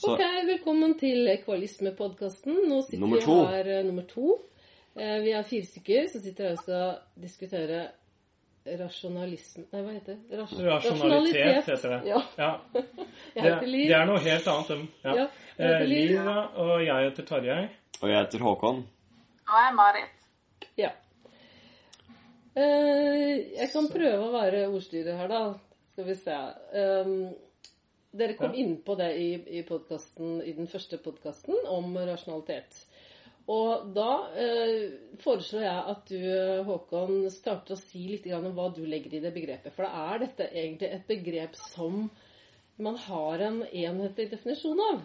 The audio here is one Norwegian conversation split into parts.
Så Ok, velkommen til Kvalismepodkasten. Nå sitter Nummer vi her eh, nummer to. Eh, vi er fire stykker som sitter her og skal diskutere rasjonalisme Nei, hva heter det? Ras Rasjonalitet heter det. Ja. Ja. Jeg Det, heter Liv. det er noe helt annet. enn- Ja. Ja, jeg Eh, Liv. Og jeg heter Tarjei. Og jeg heter Håkon. Og jeg er Marit. Ja. Eh, jeg kan prøve å være ordstyrer her, da. Skal vi se. Um, dere kom Ja. inn på det i, i, i den første podkasten om rasjonalitet. Og da eh, foreslår jeg at du, eh, Håkon, starter å si litt grann om hva du legger i det begrepet. For da er dette egentlig et begrep som man har en enhetlig definisjon av.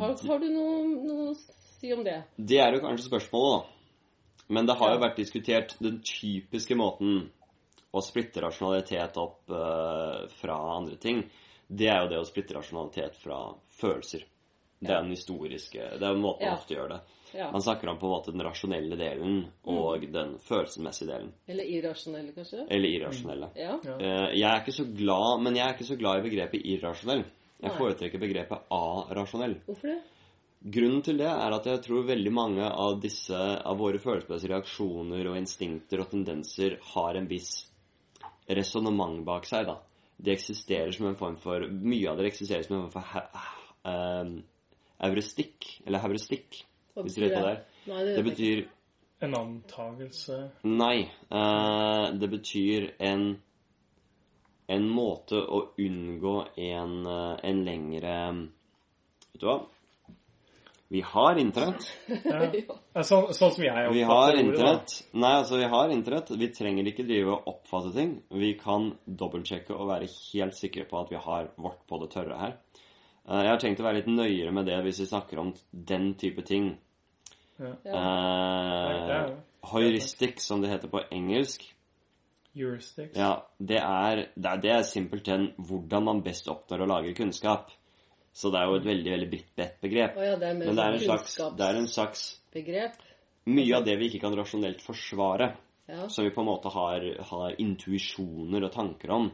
Har, har du noe, noe å si om det? Det er jo kanskje spørsmålet, da. Men det har jo vært diskutert den typiske måten å splitte rasjonalitet opp eh, fra andre ting. Det er jo det å splitte rasjonalitet fra følelser. Det er den historiske Det er måten man Ja. ofte gjør det. Ja. Man snakker om på en måte den rasjonelle delen og den følelsesmessige delen. Eller irrasjonelle, kanskje? Eller irrasjonelle. Mm. Ja. Eh, Jeg er ikke så glad, men jeg er ikke så glad i begrepet irrasjonell. Jeg Nei. foretrekker begrepet arasjonell. Hvorfor det? Grunnen til det er at jeg tror veldig mange av disse, av våre følelsesmessige reaksjoner og instinkter og tendenser har en viss resonnement bak seg, da. Det eksisterer som en form for Mye av det eksisterer som en form for he, eh, euristikk, eller heuristikk, hvis du vet hva det er. Nei, det, Det vet ikke. betyr En antagelse Nei. eh, det betyr en en måte å unngå en, eh, en lengre Vet du hva? Vi har internett. ja. Sånn, sånn som jeg Vi har oppfatter ordet, da. internett. Nei, altså, vi har internett. Vi trenger ikke drive og oppfatte ting. Vi kan dobbeltsjekke og være helt sikre på at vi har vårt på det tørre her. Eh, Jeg har tenkt å være litt nøyere med det hvis vi snakker om den type ting. Ja. Eh, er- som det heter på engelsk. Heuristics. Ja, det er, det er, det er simpelthen hvordan man best oppnår å lage kunnskap. Så det er jo et veldig veldig bredt begrep. Oh, ja, det Men det er en sånn slags, det er en slags kunnskapsbegrep. Mye av det vi ikke kan rasjonelt forsvare, Ja. som vi på en måte har, har intuisjoner og tanker om,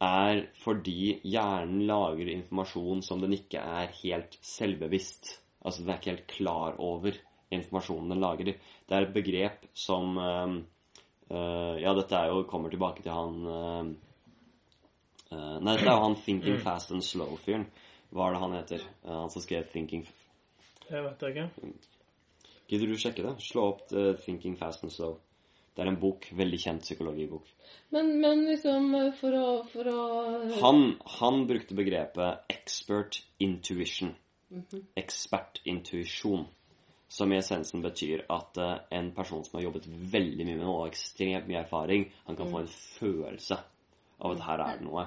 er fordi hjernen lager informasjon som den ikke er helt selvbevisst. Altså den er ikke helt klar over informasjonen den lager. Det er et begrep som øh, Ja, dette er jo, kommer tilbake til han eh, Nei, dette er jo han Thinking Fast and Slow-fyren. Hva er det han heter? Eh, han som skrev Thinking Jeg vet ikke. Gidder du sjekke det? Slå opp eh, Thinking Fast and Slow. Det er en bok, veldig kjent psykologibok. Men, men liksom for å, for å Han, han brukte begrepet expert intuition. Ekspertintuisjon. Som i essensen betyr at eh, en person som har jobbet veldig mye med noe og ekstremt mye erfaring, han kan få en følelse av at her er det noe.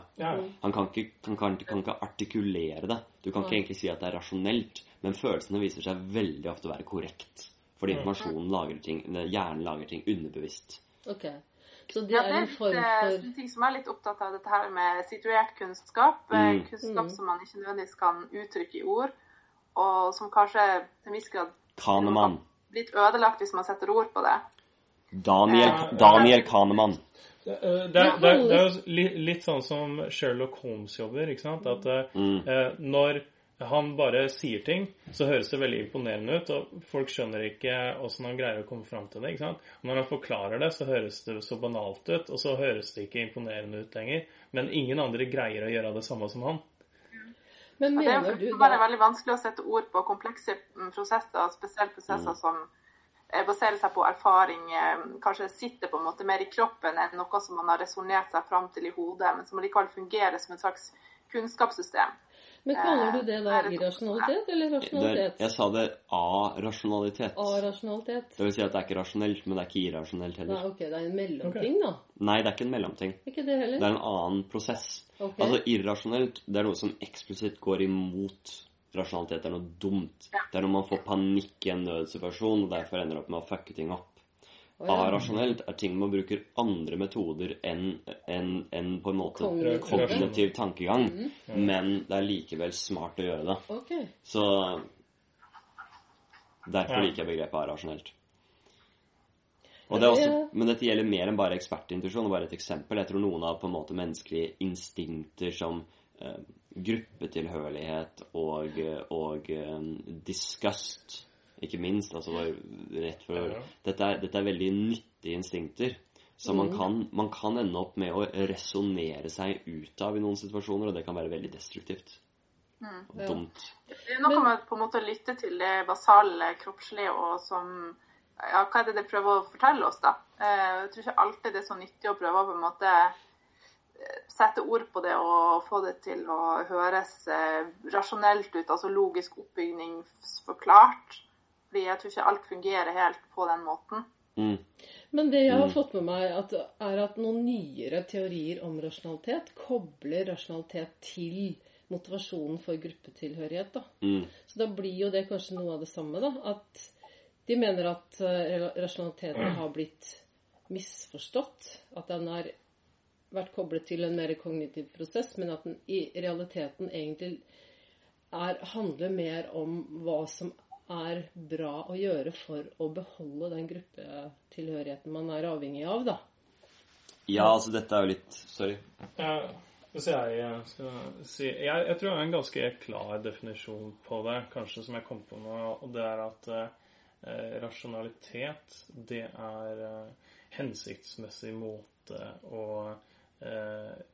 Han kan ikke, kan, kan, kan ikke artikulere det. Du kan ikke egentlig si at det er rasjonelt, men følelsene viser seg veldig ofte å være korrekt. Fordi informasjonen lager ting, hjernen lager ting underbevisst. Ok. Så det Ja, er en form eh, for sånne ting som er litt opptatt av dette her med situert kunnskap. eh, Mm. Kunnskap Mm. som man ikke nødvendigvis kan uttrykke i ord, og som kanskje til en viss grad Kanemann. blitt ødelagt hvis man setter ord på det. Daniel, Ja. Daniel Kahneman. Det, eh, det, er- det, er- det er jo litt sånn som Sherlock Holmes jobber, ikke sant? At eh, Mm. eh, når han bare sier ting, så høres det veldig imponerende ut, og folk skjønner ikke åssen han greier å komme fram til det. ikke sant? Og når han forklarer det, så høres det så banalt ut, og så høres det ikke imponerende ut lenger. Men ingen andre greier å gjøre det samme som han. Men det er mener du bare da veldig vanskelig å sette ord på komplekse mm, prosesser, spesielt prosesser som eh, baserer seg på erfaring, eh, kanskje sitter på en måte mer i kroppen enn noe som man har resonnert seg fram til i hodet, men som likevel fungerer som et slags kunnskapssystem. Men kaller du det da Eh, det irrasjonalitet eller Det, rasjonalitet? jeg sa det A-rasjonalitet. A-rasjonalitet? Det vil si at det er ikke rasjonelt, men det er ikke irrasjonelt Nei, heller. ok, det er en mellomting, da. Nei, det er ikke en mellomting. Ikke det heller? Det er en annen prosess. Okay. Altså irrasjonelt, det er noe som eksplisitt går imot rasjonalitet. Er noe dumt. Ja. Det er når man får panikk i en nødsituasjon og derfor ender opp med å fucke ting opp. Oh, ja. A-rasjonelt er ting man bruker andre metoder enn en, en på en måte Kognitiv. kognitiv tankegang, men det er likevel smart å gjøre det. Okay. Så Derfor Ja. liker jeg begrepet A-rasjonelt. Og det er også, men dette gjelder mer enn bare ekspertintuisjon. Bare et eksempel. Jeg tror noen av på en måte menneskelige instinkter som eh, gruppetilhørighet og, og um, disgust, ikke minst. Altså bare rett før Ja. dette, er, dette er veldig nyttige instinkter. Så man, kan, man kan ende opp med å resonnere seg ut av i noen situasjoner, og det kan være veldig destruktivt. Og dumt. Det er noe med på en måte å lytte til det basale kroppslige og som Ja, hva er det det prøver å fortelle oss, da? Eh, Jeg tror ikke alltid det er så nyttig å prøve å på en måte sette ord på det og få det til å høres eh, rasjonelt ut, altså logisk oppbygningsforklart. Fordi jeg tror ikke alt fungerer helt på den måten. Mm. Men det jeg har Mm. fått med meg, at, er at noen nyere teorier om rasjonalitet kobler rasjonalitet til motivasjonen for gruppetilhørighet. da. Mm. Så da blir jo det kanskje noe av det samme, da. At de mener at eh, rasjonaliteten har blitt misforstått. At den har vært koblet til en mer kognitiv prosess, men at den i realiteten egentlig er, handler mer om hva som er bra å gjøre for å beholde den gruppetilhørigheten man er avhengig av, da. Ja, altså dette er jo litt Sorry. Ja, hvis jeg skal si jeg, jeg tror jeg har en ganske klar definisjon på det, kanskje som jeg kom på nå, og det er at eh, rasjonalitet, det er eh, hensiktsmessig måte å eh,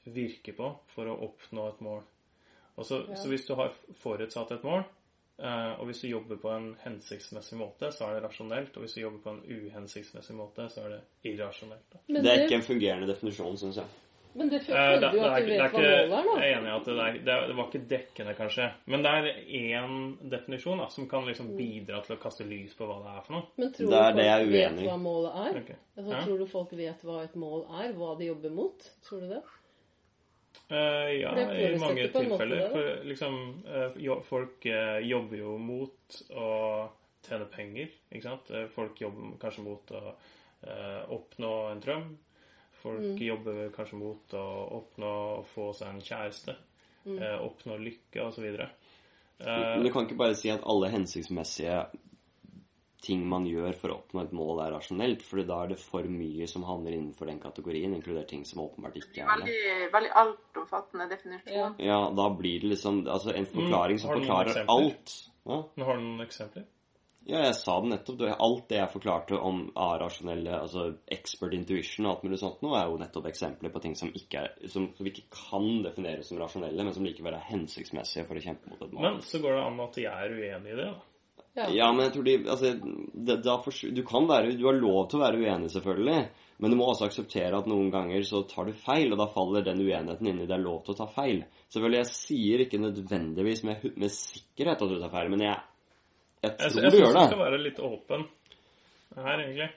virke på for å oppnå et mål. Og så, Ja. så hvis du har forutsatt et mål, eh, og hvis du jobber på en hensiktsmessig måte, så er det rasjonelt, og hvis du jobber på en uhensiktsmessig måte, så er det irrasjonelt. Da. Men Det er ikke en fungerende definisjon, syns jeg. Men det Eh, føler du det, at du ikke- vet hva målet er, jeg er enig i at det, er, det, det var ikke dekkende, kanskje. Men det er én definisjon da, som kan liksom bidra til å kaste lys på hva det er for noe. Men tror Det er du det jeg er folk vet uenig i. hva målet er? Ok. Altså, Ja. Tror du folk vet hva et mål er? Hva de jobber mot? Tror du det? Uh, ja, Det i mange måte tilfeller. For liksom, uh, jo, folk uh, jobber jo mot å tjene penger, ikke sant. Eh, Folk jobber kanskje mot å eh, oppnå en drøm. Folk Mm. jobber kanskje mot å oppnå å få seg en kjæreste. Mm. Eh, oppnå lykke, osv. Men du kan ikke bare si at alle hensiktsmessige ting man gjør for å oppnå et mål, er rasjonelt, for da er det for mye som havner innenfor den kategorien, inkludert ting som åpenbart ikke er det. Veldig, veldig altomfattende definisjon. Ja. Ja, da blir det liksom altså en forklaring som Mm. Har forklarer alt. Ja. Nå har du noen eksempler? Ja, jeg sa det nettopp. Alt det jeg forklarte om A-rasjonelle, altså expert intuition og alt mulig sånt nå, er jo nettopp eksempler på ting som, ikke er, som, som vi ikke kan definere som rasjonelle, men som likevel er hensiktsmessige for å kjempe mot et mål. Men så går det an at jeg er uenig i det. da. Ja. Ja, men jeg tror de altså, det, da fors- Du kan være Du har lov til å være uenig, selvfølgelig. Men du må også akseptere at noen ganger så tar du feil, og da faller den uenigheten inn i det er lov til å ta feil. Selvfølgelig, jeg sier ikke nødvendigvis med, med sikkerhet at du tar feil, men jeg, jeg Jeg, tror jeg du syns gjør du det. skal være litt åpen her, egentlig.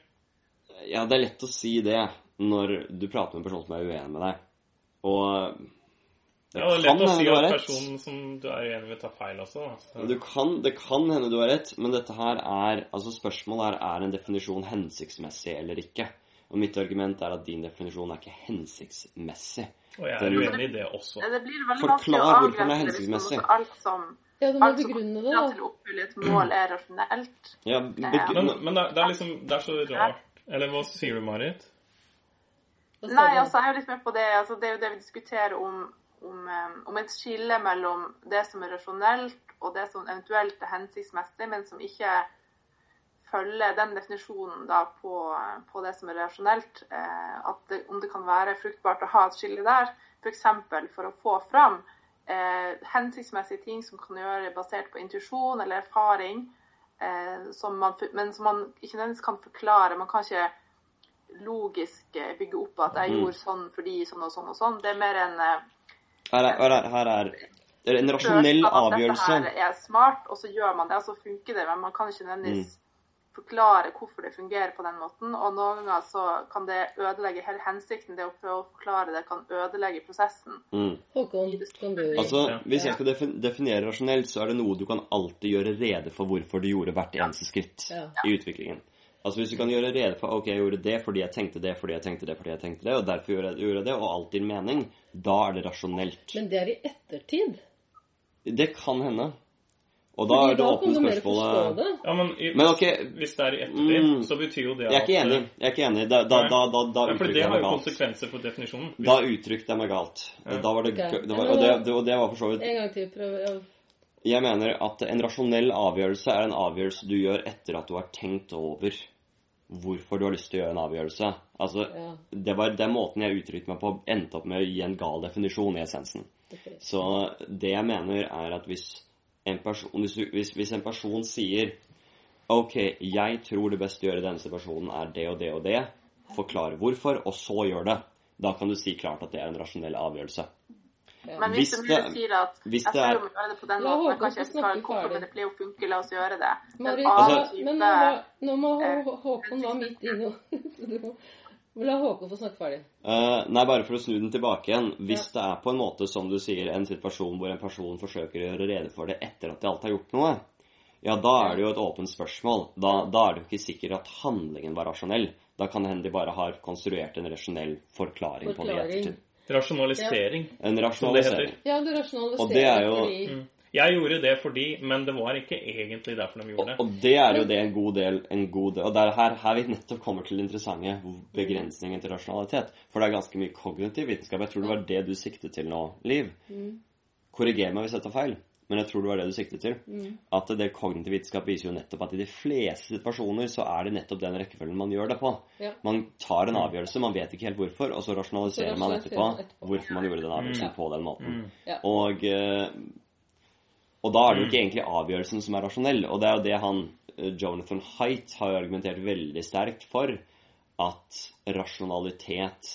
Ja, det er lett å si det når du prater med en person som er uenig med deg. Og det Ja, det er kan lett å hende si du har at rett. personen som du er uenig med, tar feil også. Du kan, det kan hende du har rett, men dette her er altså spørsmålet her er en definisjon hensiktsmessig eller ikke. Og mitt argument er at din definisjon er ikke hensiktsmessig. og jeg er uenig i det også. Det blir veldig Forklar hvorfor den er hensiktsmessig. måte alt som, Ja, du må alt som begrunne det, da. til å oppfylle et mål, er rasjonelt. Ja, Men, begr- men det, er, det er liksom Det er så rart. Eller hva sier du, Marit? Nei, altså, jeg er litt med på det. Altså, det er jo det vi diskuterer om, om, eh, om et skille mellom det som er rasjonelt, og det som eventuelt er hensiktsmessig, men som ikke følger den definisjonen da på, på det som er rasjonelt. Eh, at det, om det kan være fruktbart å ha et skille der, f.eks. For, for å få fram eh, hensiktsmessige ting som kan gjøre basert på intuisjon eller erfaring, eh, som man, men som man ikke nødvendigvis kan forklare. Man kan ikke logisk eh, bygge opp at jeg Mm. gjorde sånn fordi sånn og sånn og sånn. Det er mer en eh, her er, her er, her er en rasjonell avgjørelse. Dette her er smart, og så gjør man det, og så funker det. Men man kan ikke nødvendigvis Mm. Forklare hvorfor det fungerer på den måten. Og noen ganger så kan det ødelegge hele hensikten. Det å prøve å forklare det kan ødelegge prosessen. Mm. Håkon, kan du Altså, Hvis jeg skal definere rasjonelt, så er det noe du kan alltid gjøre rede for hvorfor du gjorde hvert eneste skritt Ja. i utviklingen. Altså Hvis du kan gjøre rede for ok, jeg gjorde det fordi jeg tenkte det, fordi jeg tenkte det, fordi jeg tenkte det, og derfor gjorde jeg, det, og alt gir mening, da er det rasjonelt. Men det er i ettertid. Det kan hende. Og da er det åpne spørsmålet det. Ja, men, i, Men ok, hvis det er i ettertid, Mm. så betyr jo det jeg er ikke at- enig. Jeg er ikke enig. Da, da, da, da, da Ja, for det har jo konsekvenser for definisjonen. Hvis- Da uttrykte jeg meg galt. Ja. Da var det, okay. det var, og, det, det, og det var for så vidt En gang til. Prøv. Ja. Jeg mener at en rasjonell avgjørelse er en avgjørelse du gjør etter at du har tenkt over hvorfor du har lyst til å gjøre en avgjørelse. Altså, Ja. det var den måten jeg uttrykte meg på, endte opp med å gi en gal definisjon i essensen. Okay. Så det jeg mener, er at hvis en person, hvis, du- hvis, hvis en person sier OK, jeg tror det beste å gjøre i denne situasjonen er det og det og det, forklare hvorfor, og så gjør det, da kan du si klart at det er en rasjonell avgjørelse. Men hvis, Hvis du det- nå sier at hvis jeg det er- tror vi må gjøre det på den måten, Håkon men kanskje jeg skal hvorfor ferdig. det pleier å funke, la oss gjøre det. En Marit, type- men nå, var- nå må Håkon være midt i noe. La Håkon få snakke ferdig. Uh, nei, bare for å snu den tilbake igjen. Hvis det er på en måte, som du sier, en situasjon hvor en person forsøker å gjøre rede for det etter at de alt har gjort noe, ja, da er det jo et åpent spørsmål. Da, da er det jo ikke sikkert at handlingen var rasjonell. Da kan det hende de bare har konstruert en rasjonell forklaring, på det i ettertid. Rasjonalisering. En rasjonalisering. Ja, du rasjonaliserer Og det er jo- fordi Mm. Jeg gjorde det fordi Men det var ikke egentlig derfor de gjorde det. og det er jo det en god del, en god del Og det er her, her vi nettopp kommer til det interessante begrensningen til rasjonalitet. For det er ganske mye kognitiv vitenskap. Jeg tror det var det du siktet til nå, Liv. Korriger meg hvis jeg tar feil, men jeg tror det var det du siktet til. At det kognitiv vitenskap viser jo nettopp at i de fleste situasjoner så er det nettopp den rekkefølgen man gjør det på. Ja. Man tar en avgjørelse, man vet ikke helt hvorfor, og så rasjonaliserer Så man rasjonaliserer etterpå man etterpå. hvorfor man gjorde den avgjørelsen på den måten. Ja. Og, eh, og da er det jo ikke egentlig avgjørelsen som er rasjonell. Og det er jo det han eh, Jonathan Haidt har jo argumentert veldig sterkt for. At rasjonalitet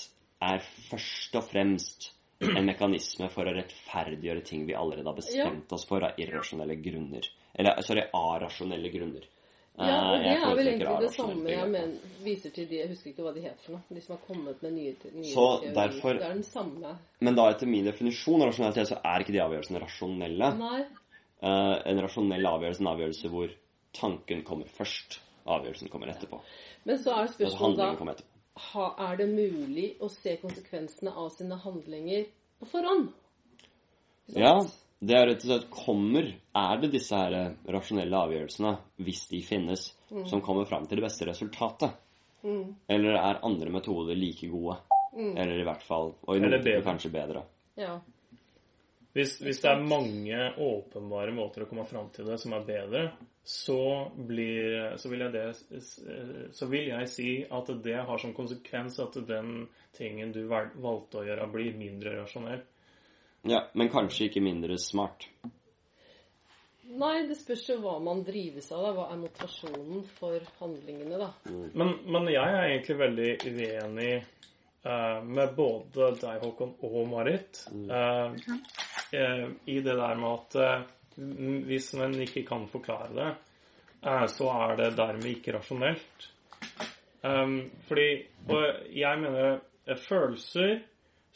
er først og fremst en mekanisme for å rettferdiggjøre ting vi allerede har bestemt oss for av irrasjonelle grunner. Eller sorry, arasjonelle grunner. Ja, og Eh, det er vel egentlig det samme jeg men, viser til de Jeg husker ikke hva de heter for noe. De som har kommet med nye, nye Så teorier. derfor- Det er den samme. Men da etter min definisjon av rasjonalitet, så er ikke de avgjørelsene rasjonelle. Nei. Eh, en rasjonell avgjørelse en avgjørelse hvor tanken kommer først. Avgjørelsen kommer etterpå. Men så er Altså spørsmålet handlingen da ha, Er det mulig å se konsekvensene av sine handlinger på forhånd? Ja, det er rett og slett kommer Er det disse her eh, rasjonelle avgjørelsene, hvis de finnes, som kommer fram til det beste resultatet? Eller er andre metoder like gode? Eller i hvert fall Og i noen tilfeller kanskje bedre. Ja. Hvis, hvis det er mange åpenbare måter å komme fram til det som er bedre, så, blir, så, vil jeg det, så vil jeg si at det har som konsekvens at den tingen du valgte å gjøre, blir mindre rasjonell. Ja, Men kanskje ikke mindre smart. Nei, det spørs jo hva man drives av. da. Hva er motivasjonen for handlingene, da? Men, men jeg er egentlig veldig uenig med både deg, Håkon, og Marit Mm. eh, i det der med at eh, hvis en ikke kan forklare det, eh, så er det dermed ikke rasjonelt. Fordi Og jeg mener eh, følelser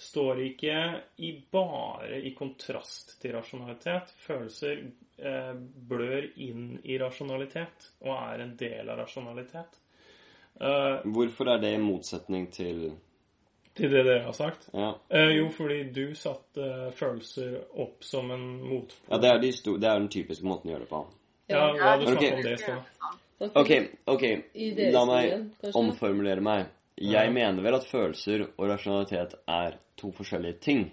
står ikke i bare i kontrast til rasjonalitet. Følelser eh, blør inn i rasjonalitet og er en del av rasjonalitet. Eh, Hvorfor er det i motsetning til til det dere har sagt? Ja, Eh, jo, fordi du satte følelser opp som en motpol. ja det, er de sto, det er den typiske måten å gjøre det på. Ja, ja, du Ok. snakket om det i stad. Sånn, OK, ok, la meg omformulere meg. Jeg mener vel at følelser og rasjonalitet er to forskjellige ting.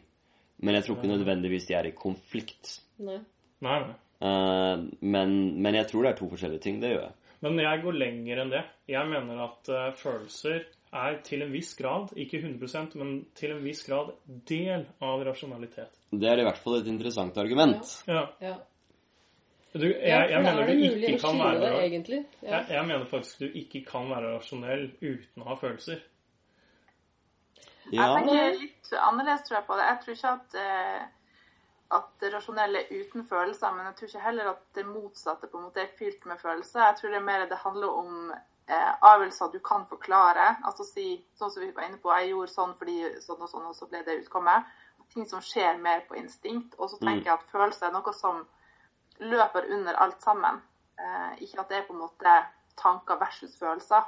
Men jeg tror ikke nødvendigvis de er i konflikt. Nei. Nei, nei. Eh, men, men jeg tror det er to forskjellige ting. Det gjør jeg. Men jeg går lenger enn det. Jeg mener at eh, følelser er til en viss grad, ikke 100% men til en viss grad del av rasjonalitet. Det er i hvert fall et interessant argument. Ja. Ja. Du, jeg, jeg mener er du ikke kan være det, egentlig. Ja. jeg, jeg mener faktisk du ikke kan være rasjonell uten å ha følelser. Ja, Jeg tenker litt annerledes tror jeg på det. Jeg tror ikke at, eh, at det rasjonelle er uten følelser, men jeg tror ikke heller at det motsatte på en måte er fylt med følelser. Jeg tror det er mer det handler om eh, avgjørelser du kan forklare. Altså si, sånn som vi var inne på, jeg gjorde sånn fordi sånn og sånn, og så ble det utkommet. Ting som skjer mer på instinkt. Og så tenker jeg at følelse er noe som løper under alt sammen. Eh, ikke at det er på en måte tanker versus følelser.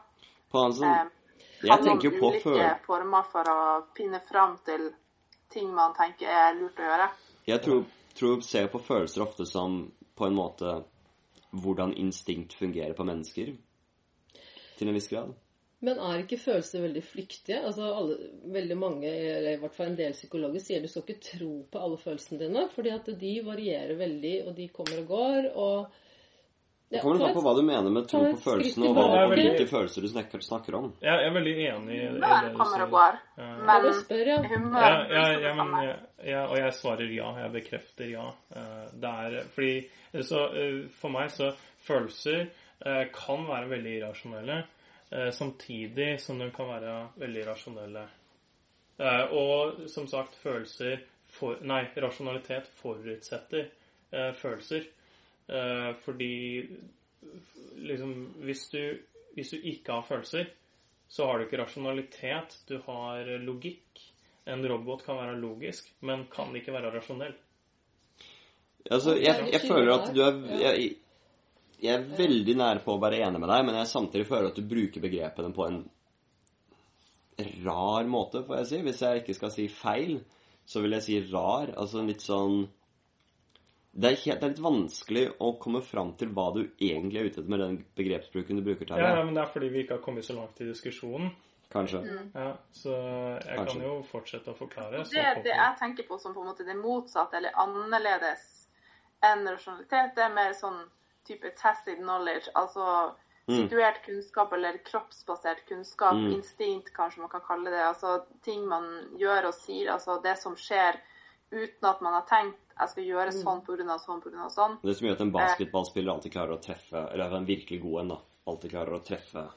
på sånn, Eh, jeg tenker jo på ulike følelser former for å finne fram til ting man tenker er lurt å gjøre. Jeg tror, tror ser på følelser ofte som på en måte hvordan instinkt fungerer på mennesker. Til en viss grad. Men er ikke følelser veldig flyktige? Altså alle, Veldig mange, eller i hvert fall en del psykologer, sier du skal ikke tro på alle følelsene dine, fordi at de varierer veldig, og de kommer og går, og Det Ja, kommer ta an på hva du mener med tro på følelsene, og hva, og hvilke følelser du snakker, snakker om. Jeg jeg er veldig enig i det, Humør du kommer og går. Ja. Ja, Men det spør, ja. humør Ja, ja, ja, men, ja, og jeg svarer ja. Jeg bekrefter ja. Eh, Det er fordi så, eh, For meg så følelser kan være veldig irrasjonelle, eh, samtidig som de kan være veldig rasjonelle. Eh, Og som sagt, følelser for, Nei, rasjonalitet forutsetter eh, følelser. Eh, Fordi liksom hvis du, hvis du ikke har følelser, så har du ikke rasjonalitet, du har logikk. En robot kan være logisk, men kan ikke være rasjonell. Altså, jeg, jeg føler at du er jeg, jeg er veldig nær på å være enig med deg, men jeg samtidig føler at du bruker begrepene på en rar måte, får jeg si. Hvis jeg ikke skal si feil, så vil jeg si rar. Altså litt sånn det er, helt, det er litt vanskelig å komme fram til hva du egentlig er ute etter med den begrepsbruken du bruker Terje. Ja, ja, men det er fordi vi ikke har kommet så langt i diskusjonen. Kanskje. Ja, så jeg Kanskje. kan jo fortsette å forklare. så Det, det jeg tenker på som på en måte det motsatte eller annerledes enn rasjonalitet, det er mer sånn type tacit knowledge, altså Mm. situert kunnskap eller kroppsbasert kunnskap, Mm. instinkt kanskje man kan kalle det, altså ting man gjør og sier, altså det som skjer uten at man har tenkt jeg skal gjøre Mm. sånn av sånn av sånn. Det som gjør at en basketballspiller alltid klarer å treffe Eller en virkelig god en, da. Alltid klarer å treffe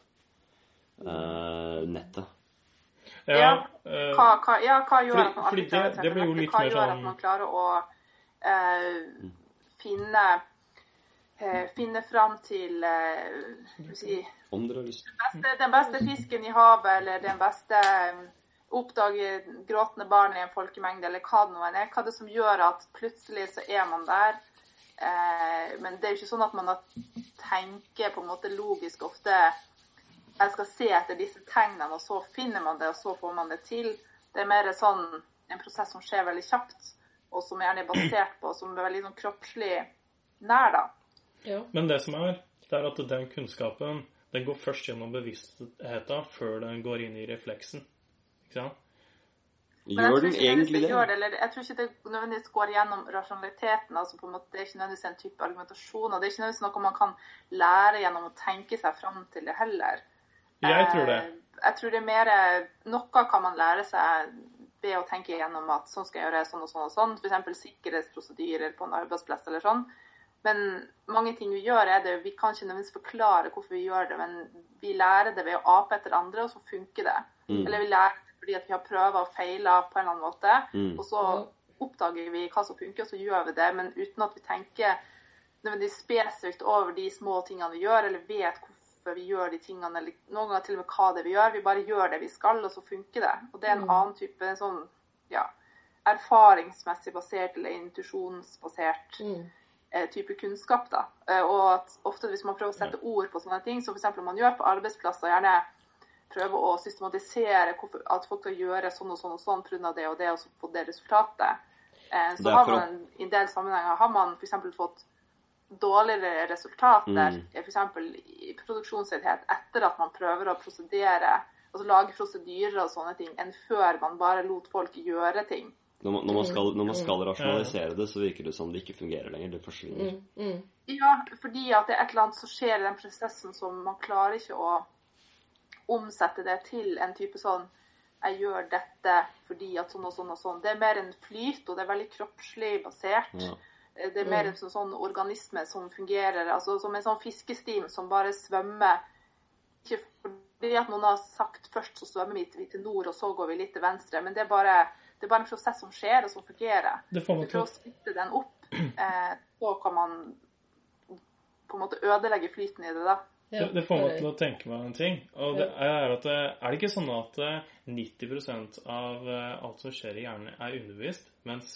uh, nettet. Ja, Ja, eh, Hva, hva, ja, hva gjør Fordi- at man alltid klarer å treffe nettet? Hva gjør sånn- at man klarer å uh, finne eh, Finne fram til eh, si, den beste fisken i havet, eller den beste eh, Oppdage gråtende barn i en folkemengde, eller hva det nå er. Hva er det som gjør at plutselig så er man der? Eh, men det er jo ikke sånn at man tenker på en måte logisk ofte jeg skal se etter disse tegnene, og så finner man det, og så får man det til. Det er mer sånn en prosess som skjer veldig kjapt, og som gjerne er basert på, som er veldig sånn kroppslig nær, da. Ja. Men det som er, det er at den kunnskapen den går først gjennom bevisstheten før den går inn i refleksen. Ikke sant? Gjør tror den egentlig det? Gjør det? det eller jeg tror ikke det nødvendigvis går gjennom rasjonaliteten. altså på en måte, Det er ikke nødvendigvis en type argumentasjon. og Det er ikke nødvendigvis noe man kan lære gjennom å tenke seg fram til det heller. Jeg tror det. Eh, Jeg tror det er mer Noe kan man lære seg ved å tenke gjennom at sånn skal jeg gjøre, sånn og sånn og sånn. F.eks. sikkerhetsprosedyrer på en arbeidsplass eller sånn. Men mange ting vi gjør, er det Vi kan ikke nødvendigvis forklare hvorfor vi gjør det, men vi lærer det ved å ape etter andre, og så funker det. Mm. Eller vi lærer det fordi at vi har prøver og feiler på en eller annen måte. Mm. Og så oppdager vi hva som funker, og så gjør vi det. Men uten at vi tenker nødvendigvis spesifikt over de små tingene vi gjør, eller vet hvorfor vi gjør de tingene, eller noen ganger til og med hva det er vi gjør. Vi bare gjør det vi skal, og så funker det. Og det er en Mm. annen type sånn ja, erfaringsmessig basert eller intuisjonsbasert Mm. Eh, type kunnskap. da. Eh, og at ofte hvis man prøver å sette ord på sånne ting, som f.eks. man gjør på arbeidsplasser, gjerne prøver å systematisere hvorfor, at folk skal gjøre sånn og sånn og sånn pga. det og det, og så få det resultatet. Eh, så har man i en del sammenhenger har man f.eks. fått dårligere resultater, Mm. f.eks. i produksjonsenhet, etter at man prøver å prosedere, altså lage prosedyrer og sånne ting, enn før man bare lot folk gjøre ting. Når man, når, man skal, når man skal rasjonalisere det, så virker det som det ikke fungerer lenger. Det forsvinner. Mm. Mm. Ja, fordi at det er et eller annet som skjer i den prosessen som man klarer ikke å omsette det til en type sånn jeg gjør dette fordi at sånn og sånn og sånn. Det er mer en flyt, og det er veldig kroppslig basert. Ja. Det er mer en sånn, sånn organisme som fungerer, altså som en sånn fiskestim som bare svømmer. Ikke fordi at noen har sagt først så svømmer vi til nord, og så går vi litt til venstre, men det er bare, det er bare en prosess som skjer, og som fungerer. Det får man til prøver å splitte den opp, eh, så kan man på en måte ødelegge flyten i det, da. Ja, Det, får meg til å tenke meg en ting. Og det er at eh, Er det ikke sånn at eh, 90% av eh, alt som skjer i hjernen, er underbevisst, mens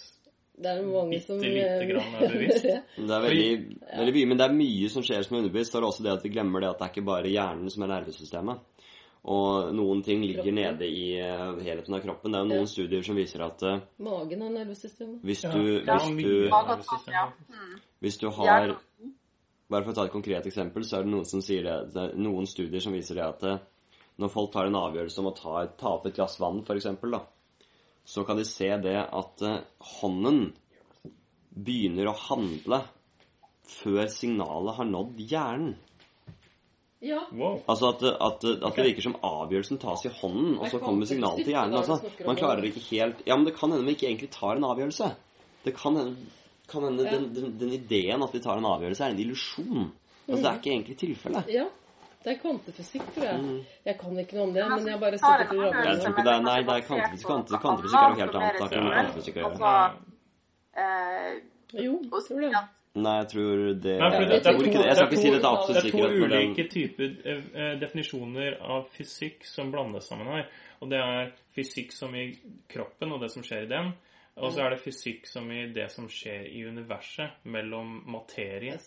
Det er mange bitte som lite eh, grann er bevisst? Det er veldig, veldig mye, men det er mye som skjer som er underbevisst. Det er også det at vi glemmer det at det er ikke bare hjernen som er nervesystemet. Og noen ting ligger Kroppen. nede i uh, helheten av kroppen. Det er jo noen Ja. studier som viser at uh, Magen er nervesystemet. hvis du, er hvis du og ja. Mm. Hvis du har Bare for å ta et konkret eksempel, så er det noen som sier det, det er noen studier som viser det at eh, når folk tar en avgjørelse om å ta, ta opp et glass vann, f.eks., så kan de se det at hånden begynner å handle før signalet har nådd hjernen. Ja. Wow. Altså at, at, at det virker som avgjørelsen tas i hånden, og så kommer signalet til hjernen. Altså. Man klarer ikke helt Ja, men det kan hende vi ikke egentlig tar en avgjørelse. Det kan hende, kan hende Ja. den, den, den ideen at vi tar en avgjørelse, er en illusjon. Altså, det er ikke egentlig tilfellet. ja. Det er kvantefysikk, tror jeg. Mm. Jeg kan ikke noe om det, men jeg bare sitter en til Jeg tror ikke det er- nei, det er kvantefysikk. kvantefysikk- kvantefysikk er noe helt annet det har ikke mer med kvantefysikk å gjøre. Altså, eh, Jo, tror det. Nei, jeg tror det Nei, for Jeg det- er tror to- ikke det. Jeg skal er ikke si det til Det er to ulike typer eh, eh, definisjoner av fysikk som blandes sammen her. Og det er fysikk som i kroppen og det som skjer i den. Og så er det fysikk som i det som skjer i universet mellom Det materie.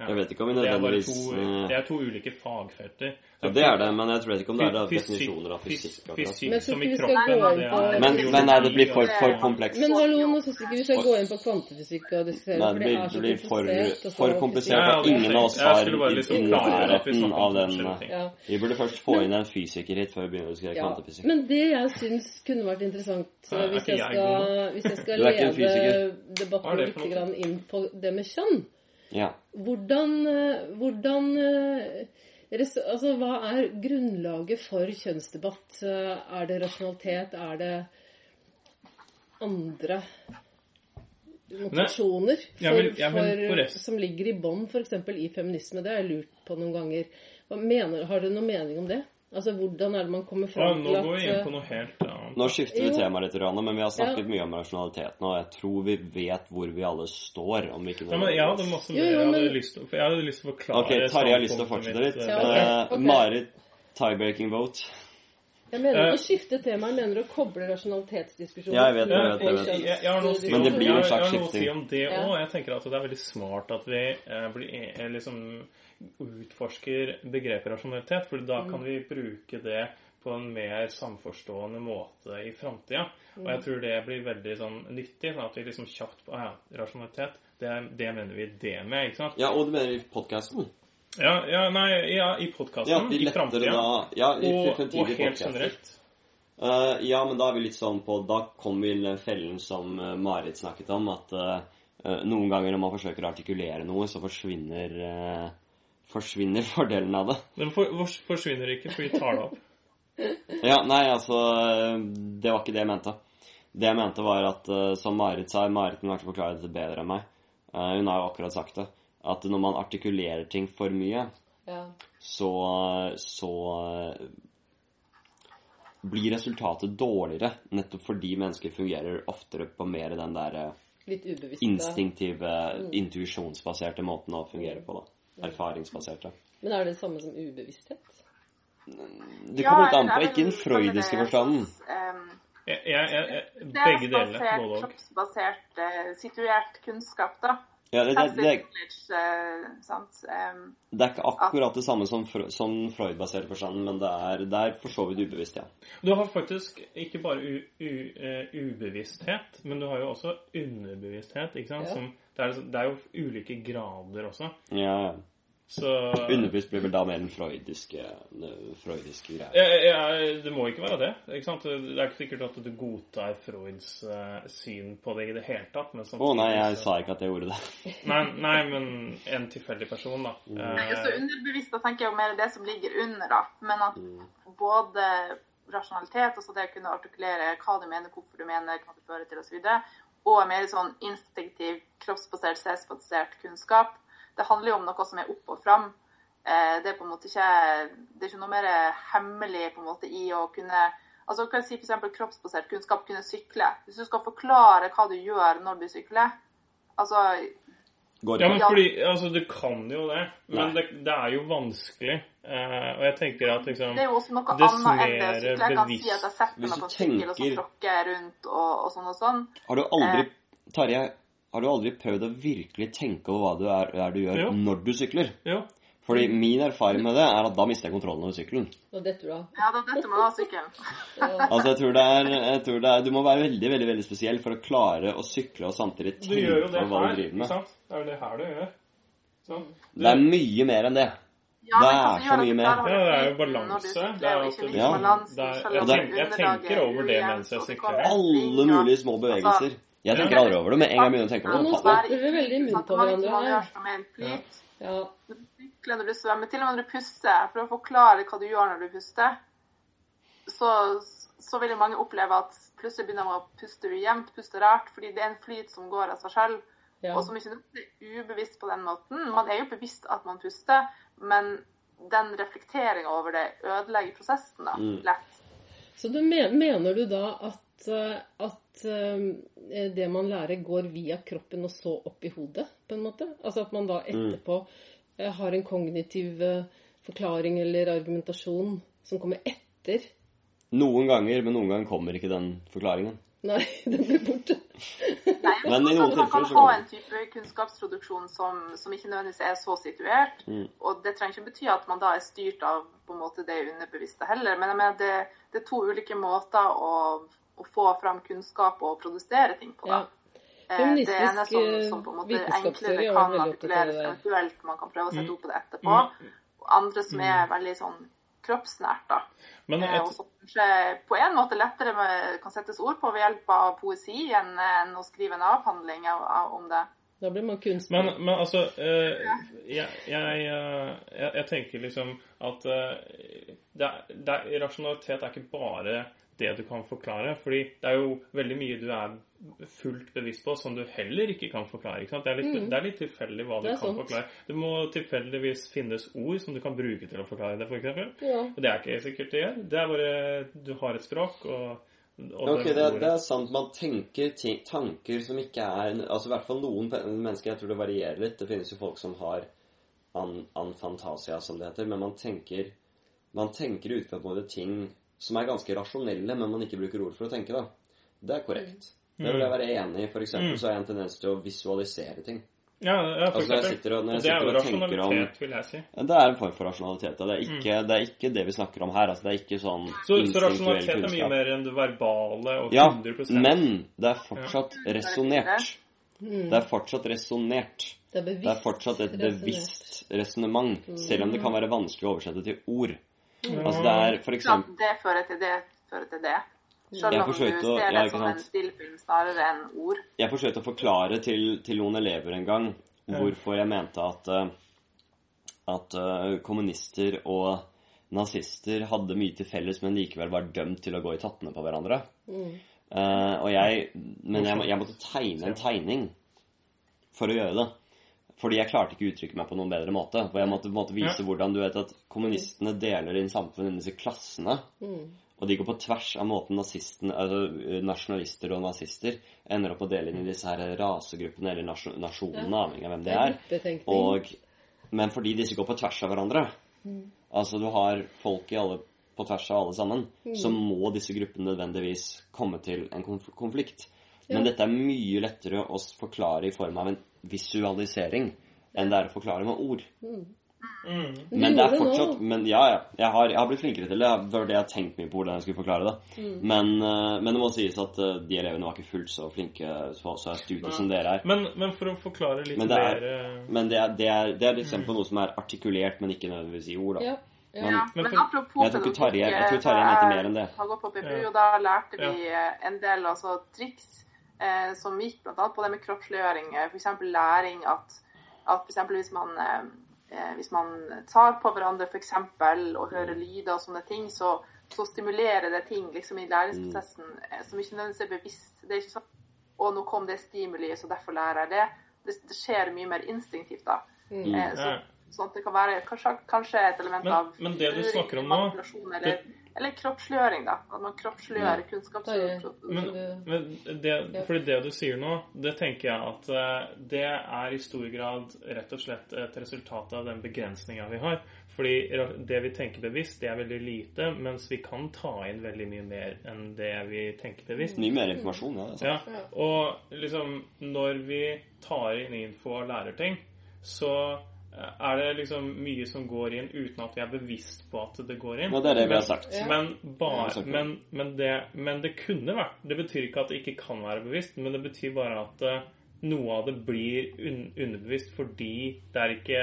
Ja. Jeg vet ikke om vi Det nødvendigvis eh, det er to ulike fagfelter. Ja, det er det, men jeg tror ikke om det er definisjoner av fysikk. fysikk Men som i ikke vi skal kroppen, det Men, men nei, det blir for, for komplekst. Men hallo, nå syns ikke vi skal gå inn på kvantefysikk og diskutere, Nei, det blir, det blir for, for komplisert, og ingen av oss har liksom nærheten av den. Ja. Vi burde først få inn en fysiker hit før vi begynner å diskutere kvantefysikk. Men det jeg syns kunne vært interessant er hvis, jeg skal, hvis jeg skal lede debatten litt grann inn på det med kjønn Ja. Hvordan, eh, hvordan eh, Altså, hva er grunnlaget for kjønnsdebatt? Eh, Er det rasjonalitet? Er det andre motivasjoner for, Ja, men- ja, men for, forresten- som ligger i bånn, f.eks. i feminisme? Det har jeg lurt på noen ganger. Hva mener, har dere noen mening om det? Altså, Hvordan er det man kommer fram til at nå går vi inn eh, på noe helt annet. Nå skifter vi Jo. tema litt, Rana, men vi har snakket Ja. mye om rasjonaliteten, og Jeg tror vi vet hvor vi alle står, om vi ikke Ja, men jeg hadde masse Jo, mer jo, jeg hadde men- lyst til, jeg hadde lyst til å forklare Ok, Tarjei har lyst til å fortsette litt. Ja, okay. Okay. Marit, tie-breaking vote. Jeg mener Eh, ikke å skifte tema, jeg mener å koble rasjonalitetsdiskusjonen Ja, jeg vet jeg vet jeg vet jeg, jeg, har noe å si Men om, det blir jeg, jeg har noe å si om det òg. Jeg tenker at det er veldig smart at vi eh, blir, eh, liksom utforsker begrepet rasjonalitet, for da kan vi bruke det på en mer samforstående måte i framtida. Og jeg tror det blir veldig sånn nyttig. Sånn at vi liksom kjapt på ja, rasjonalitet, det, er- det mener vi det med, ikke sant? Ja, og det mener i podkasten? Ja, ja nei, ja, i podkasten, Ja, i framtida. Ja, i Og, og helt podcaster. generelt. Uh, ja, men da er vi litt sånn på Da kommer vi i fellen som eh, Marit snakket om, at eh, noen ganger når man forsøker å artikulere noe, så forsvinner uh, Forsvinner fordelen av det. Den for, for- forsvinner ikke, for vi tar det opp. Ja, nei, altså Det var ikke det jeg mente. Det jeg mente, var at som Marit sa Marit kunne kanskje forklare dette bedre enn meg. Hun har jo akkurat sagt det. At når man artikulerer ting for mye, Ja. så, så blir resultatet dårligere. Nettopp fordi mennesker fungerer oftere på mer den der eh, instinktive, intuisjonsbaserte måten å fungere på. da. Erfaringsbaserte. Men er det det samme som ubevissthet? Det kommer litt an på, ikke den freudiske forstanden. Um, Jeg, jeg, jeg, er begge deler. basert, Både og. kroppsbasert, eh, situert kunnskap, da. Ja, det, det, det, eh, sant. Det er ikke akkurat det samme som, som Freud-basert forstand, men det er, det er for så vidt ubevisst, ja. Du har faktisk ikke bare u, u, eh, ubevissthet, men du har jo også underbevissthet. ikke sant? Ja. Som, det, er, det er jo ulike grader også. ja. ja. Så Underbevisst blir vel da mer den freudiske, freudiske greia. ja, ja, Det må ikke være det. ikke sant? Det er ikke sikkert at du godtar Freuds eh, syn på det i det hele tatt. men Å nei, jeg så- sa ikke at jeg gjorde det. Nei, nei, men en tilfeldig person, da. så Eh, underbevisst da tenker jeg jo mer det som ligger under, da. Men at både rasjonalitet, altså det å kunne artikulere hva du mener, hvorfor du mener, hva det fører til osv., og, så og mer sånn instinktiv, kroppsbasert, selvsbasert kunnskap, det handler jo om noe som er opp og fram. Eh, det er på en måte ikke det er ikke noe mer hemmelig på en måte i å kunne altså kan jeg si for eksempel kroppsbasert kunnskap, kunne sykle. Hvis du skal forklare hva du gjør når du sykler altså ja, men fordi Altså, du kan jo det, men det, det er jo vanskelig. Eh, og jeg tenker at liksom Det er jo også noe annet enn det å sykle. Jeg kan si at jeg setter meg på en sykkel og så tråkker rundt og, og sånn og sånn. Har du aldri, Eh. Tarjei, har du aldri prøvd å virkelig tenke over hva du er, er du gjør Jo. når du sykler? Jo. Fordi min erfaring med det er at da mister jeg kontrollen over sykkelen. Da detter du av. Ja, da detter man av sykkelen. Ja. Altså, jeg tror, det er, jeg tror det er Du må være veldig veldig, veldig spesiell for å klare å sykle og samtidig tenke det på hva her, du driver ikke med. sant? Det er jo det her du gjør. Sånn. Det er mye mer enn det. Ja, Det er så mye mer. Ja, det er jo balanse. Det er at du- Ja. Det er- jeg tenker- jeg tenker er over det mens jeg sykler. Alle mulige små bevegelser. Jeg tenker aldri over det, men en gang jeg begynner å tenke på nå det snakker vi veldig i munnen på hverandre. Ja. Når du sykler, når du svømmer, til og med når du puster, for å forklare hva du gjør når du puster, så, så vil jo mange oppleve at plutselig begynner man å puste ujevnt, puste rart, fordi det er en flyt som går av seg selv, ja. og som ikke er ubevisst på den måten. Man er jo bevisst at man puster, men den reflekteringa over det ødelegger prosessen da, Mm. lett. Så du mener, mener du da at, eh, at eh, det man lærer, går via kroppen og så opp i hodet, på en måte? Altså at man da etterpå eh, har en kognitiv eh, forklaring eller argumentasjon som kommer etter? Noen ganger, men noen ganger kommer ikke den forklaringen. Nei, den blir borte. Nei, men, Men i noen tilfeller man kan man ha en type kunnskapsproduksjon som, som ikke nødvendigvis er så situert. Mm. Og det trenger ikke bety at man da er styrt av på en måte det underbevisste heller. Men jeg mener, det, det er to ulike måter å, å få fram kunnskap og produsere ting på. Ja. da. Eh, Det ene som, som på en måte enklere kan artikuleres eventuelt, man kan prøve å sette Mm. ord på det etterpå. Og andre som er veldig sånn kroppsnært, da. Men Eh, et, Og som kanskje på en måte lettere med, kan settes ord på ved hjelp av poesi enn, enn å skrive en avhandling av, av, om det. Da blir man kunstner. Men, men altså eh, jeg, jeg, eh, jeg, jeg tenker liksom at eh, det er, det er, rasjonalitet er ikke bare det du kan forklare. fordi det er jo veldig mye du er fullt bevisst på som du heller ikke kan forklare. ikke sant? Det er litt, Mm. det er litt tilfeldig hva du kan sant. forklare. Det må tilfeldigvis finnes ord som du kan bruke til å forklare det, f.eks. Ja. Og det er ikke sikkert det gjør. Det er bare du har et språk, og, og Ok, det det, er sant. Man tenker ting, tanker som ikke er Altså i hvert fall noen mennesker, jeg tror det varierer litt. Det finnes jo folk som har an, anfantasia, som det heter. Men man tenker Man tenker utgangspunktet ting som er ganske rasjonelle, men man ikke bruker ord for å tenke, da. Det er korrekt. Det vil jeg være enig i. For eksempel Mm. så har jeg en tendens til å visualisere ting. Ja, ja, for Altså jeg sitter og, når jeg er sitter og tenker om vil jeg si. Det er en form for rasjonalitet. Det er ikke, det, er ikke det vi snakker om her. altså Det er ikke sånn Så, så rasjonalitet rasjonalitet er mye mer enn det verbale og Ja, 100 men det er fortsatt resonnert. Mm. Det er fortsatt resonnert. Det er. Det er fortsatt et bevisst resonnement, selv om det kan være vanskelig å oversette til ord. Ja. Altså det er for eksempel Det fører til det, fører til det. Selv Jeg om du ser det som en stillfilm snarere enn ord. Jeg forsøkte å forklare til, til noen elever en gang hvorfor jeg mente at, eh, at eh, kommunister og nazister hadde mye til felles, men likevel var dømt til å gå i tattene på hverandre. Mm. Uh, og jeg, men jeg, jeg måtte tegne en tegning for å gjøre det. Fordi jeg klarte ikke å uttrykke meg på noen bedre måte. For jeg måtte på en måte vise Ja. hvordan du vet at kommunistene deler inn samfunnet i disse klassene. Mm. Og de går på tvers av måten altså nasjonalister og nazister ender opp å dele inn i disse her rasegruppene eller nasjon, nasjonene, avhengig av hvem det er. Og, men fordi disse går på tvers av hverandre, Mm. altså du har folk i alle, på tvers av alle sammen, så må disse gruppene nødvendigvis komme til en konflikt. konflikt. Men dette er mye lettere å forklare i form av en visualisering enn det er å forklare med ord. Mm. Men det er fortsatt men Ja, ja. Jeg har, jeg har blitt flinkere til det. Det var det jeg har tenkt mye på hvordan jeg skulle forklare det. Mm. Men, eh, men det må sies at eh, de elevene var ikke fullt så flinke så, så studie som dere er. Men, men for å forklare litt Men det er- mer eh, Men det er, det er, det er et eksempel på noe som er artikulert, men ikke nødvendigvis i ord. da. Ja. Ja. Men- Ja, men men apropos Jeg tror ikke Tarjei- mente mer enn det. Har gått på PPU, Ja. og da lærte vi en del altså, triks eh, som gikk bl.a. på det med kroppsliggjøring. Eh, F.eks. læring at, at f.eks. hvis man eh, eh, hvis man tar på hverandre for eksempel, og hører lyder og sånne ting, så, så stimulerer det ting liksom, i læringsprosessen eh, som ikke nødvendigvis er bevisst. Det er ikke sånn å, nå kom det stimuli, så derfor lærer jeg det. Det, det skjer mye mer instinktivt da. Mm. Eh, så, sånn at det kan være kanskje, kanskje et element Men- av men det du snakker om nå, manipulasjon, eller, kroppsliggjøring, da. At man kroppsliggjører kunnskap. Men, men det, fordi det du sier nå, det tenker jeg at eh, det er i stor grad rett og slett et resultat av den begrensninga vi har. Fordi det vi tenker bevisst, det er veldig lite, mens vi kan ta inn veldig mye mer enn det vi tenker bevisst. Mye mer informasjon, ja. Det er sant. Ja, og liksom når vi tar inn info og lærer ting, så er det liksom mye som går inn uten at vi er bevisst på at det går inn. Og det er det vi har sagt. Men, bare, men, men, det, men det kunne vært Det betyr ikke at det ikke kan være bevisst, men det betyr bare at eh, noe av det blir un underbevisst fordi det er ikke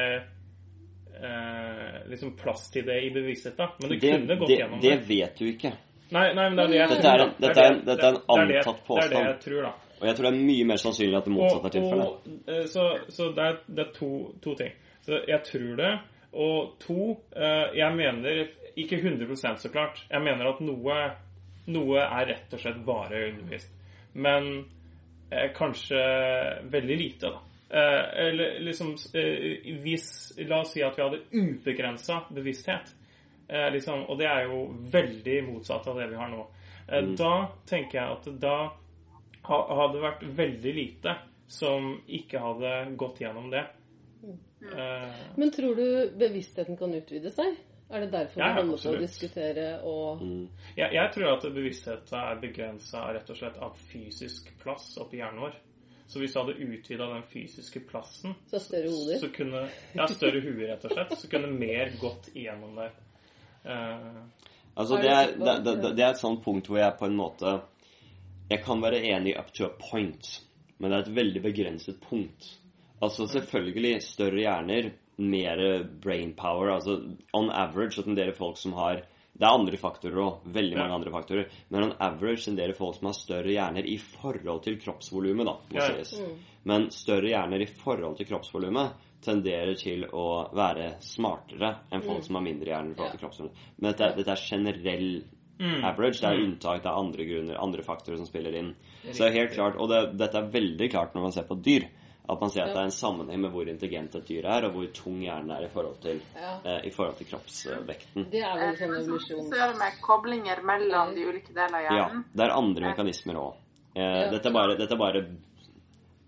eh, liksom plass til det i bevisstheten. Men det, Det, kunne gått det, gjennom det det. vet du ikke. Nei, nei, men det er det jeg Dette tror. er en- dette er dette er en antatt påstand. Det er det jeg tror, da. Og jeg tror det er mye mer sannsynlig at det motsatte er tilfellet. Eh, så, så det er, det er to, to ting. Så jeg tror det. Og to, eh, jeg mener ikke 100 så klart. Jeg mener at noe, noe er rett og slett bare undervist. Men eh, kanskje veldig lite, da. Eh, eller liksom eh, hvis La oss si at vi hadde ubegrensa bevissthet. Eh, liksom, og det er jo veldig motsatt av det vi har nå. Eh, Da tenker jeg at da ha- hadde det vært veldig lite som ikke hadde gått gjennom det. Eh, Men tror du bevisstheten kan utvide seg? Er det derfor Ja, vi holder på å diskutere og jeg, jeg tror at bevisstheten er begrensa rett og slett av fysisk plass oppi hjernen vår. Så hvis du hadde utvida den fysiske plassen, så større hoder? så kunne Ja, større huer, rett og slett. Så kunne mer gått igjennom der. Uh, Altså, det det er, det, det, det er et sånt punkt hvor jeg på en måte Jeg kan være enig up to a point, men det er et veldig begrenset punkt. Altså selvfølgelig større hjerner, mer brain power. Altså on average så tenderer folk som har Det er andre faktorer òg, veldig mange Ja. andre faktorer. Men on average tenderer folk som har større hjerner i forhold til kroppsvolumet, da, må Ja. sies. Men større hjerner i forhold til kroppsvolumet tenderer til å være smartere enn folk som har mindre hjerner i forhold til kroppsvolumet. Men dette, dette er generell average. Det er unntak, det er andre grunner, andre faktorer som spiller inn. Så det er helt klart, og det, dette er veldig klart når man ser på dyr. At man ser at det er en sammenheng med hvor intelligent et dyr er, og hvor tung hjernen er i forhold til, Ja. eh, i forhold til kroppsvekten. Det er vel en evolusjon. så evolusjon... gjør det med koblinger mellom de ulike deler av hjernen. Ja, det er andre mekanismer òg. Eh, Ja. dette, er dette er bare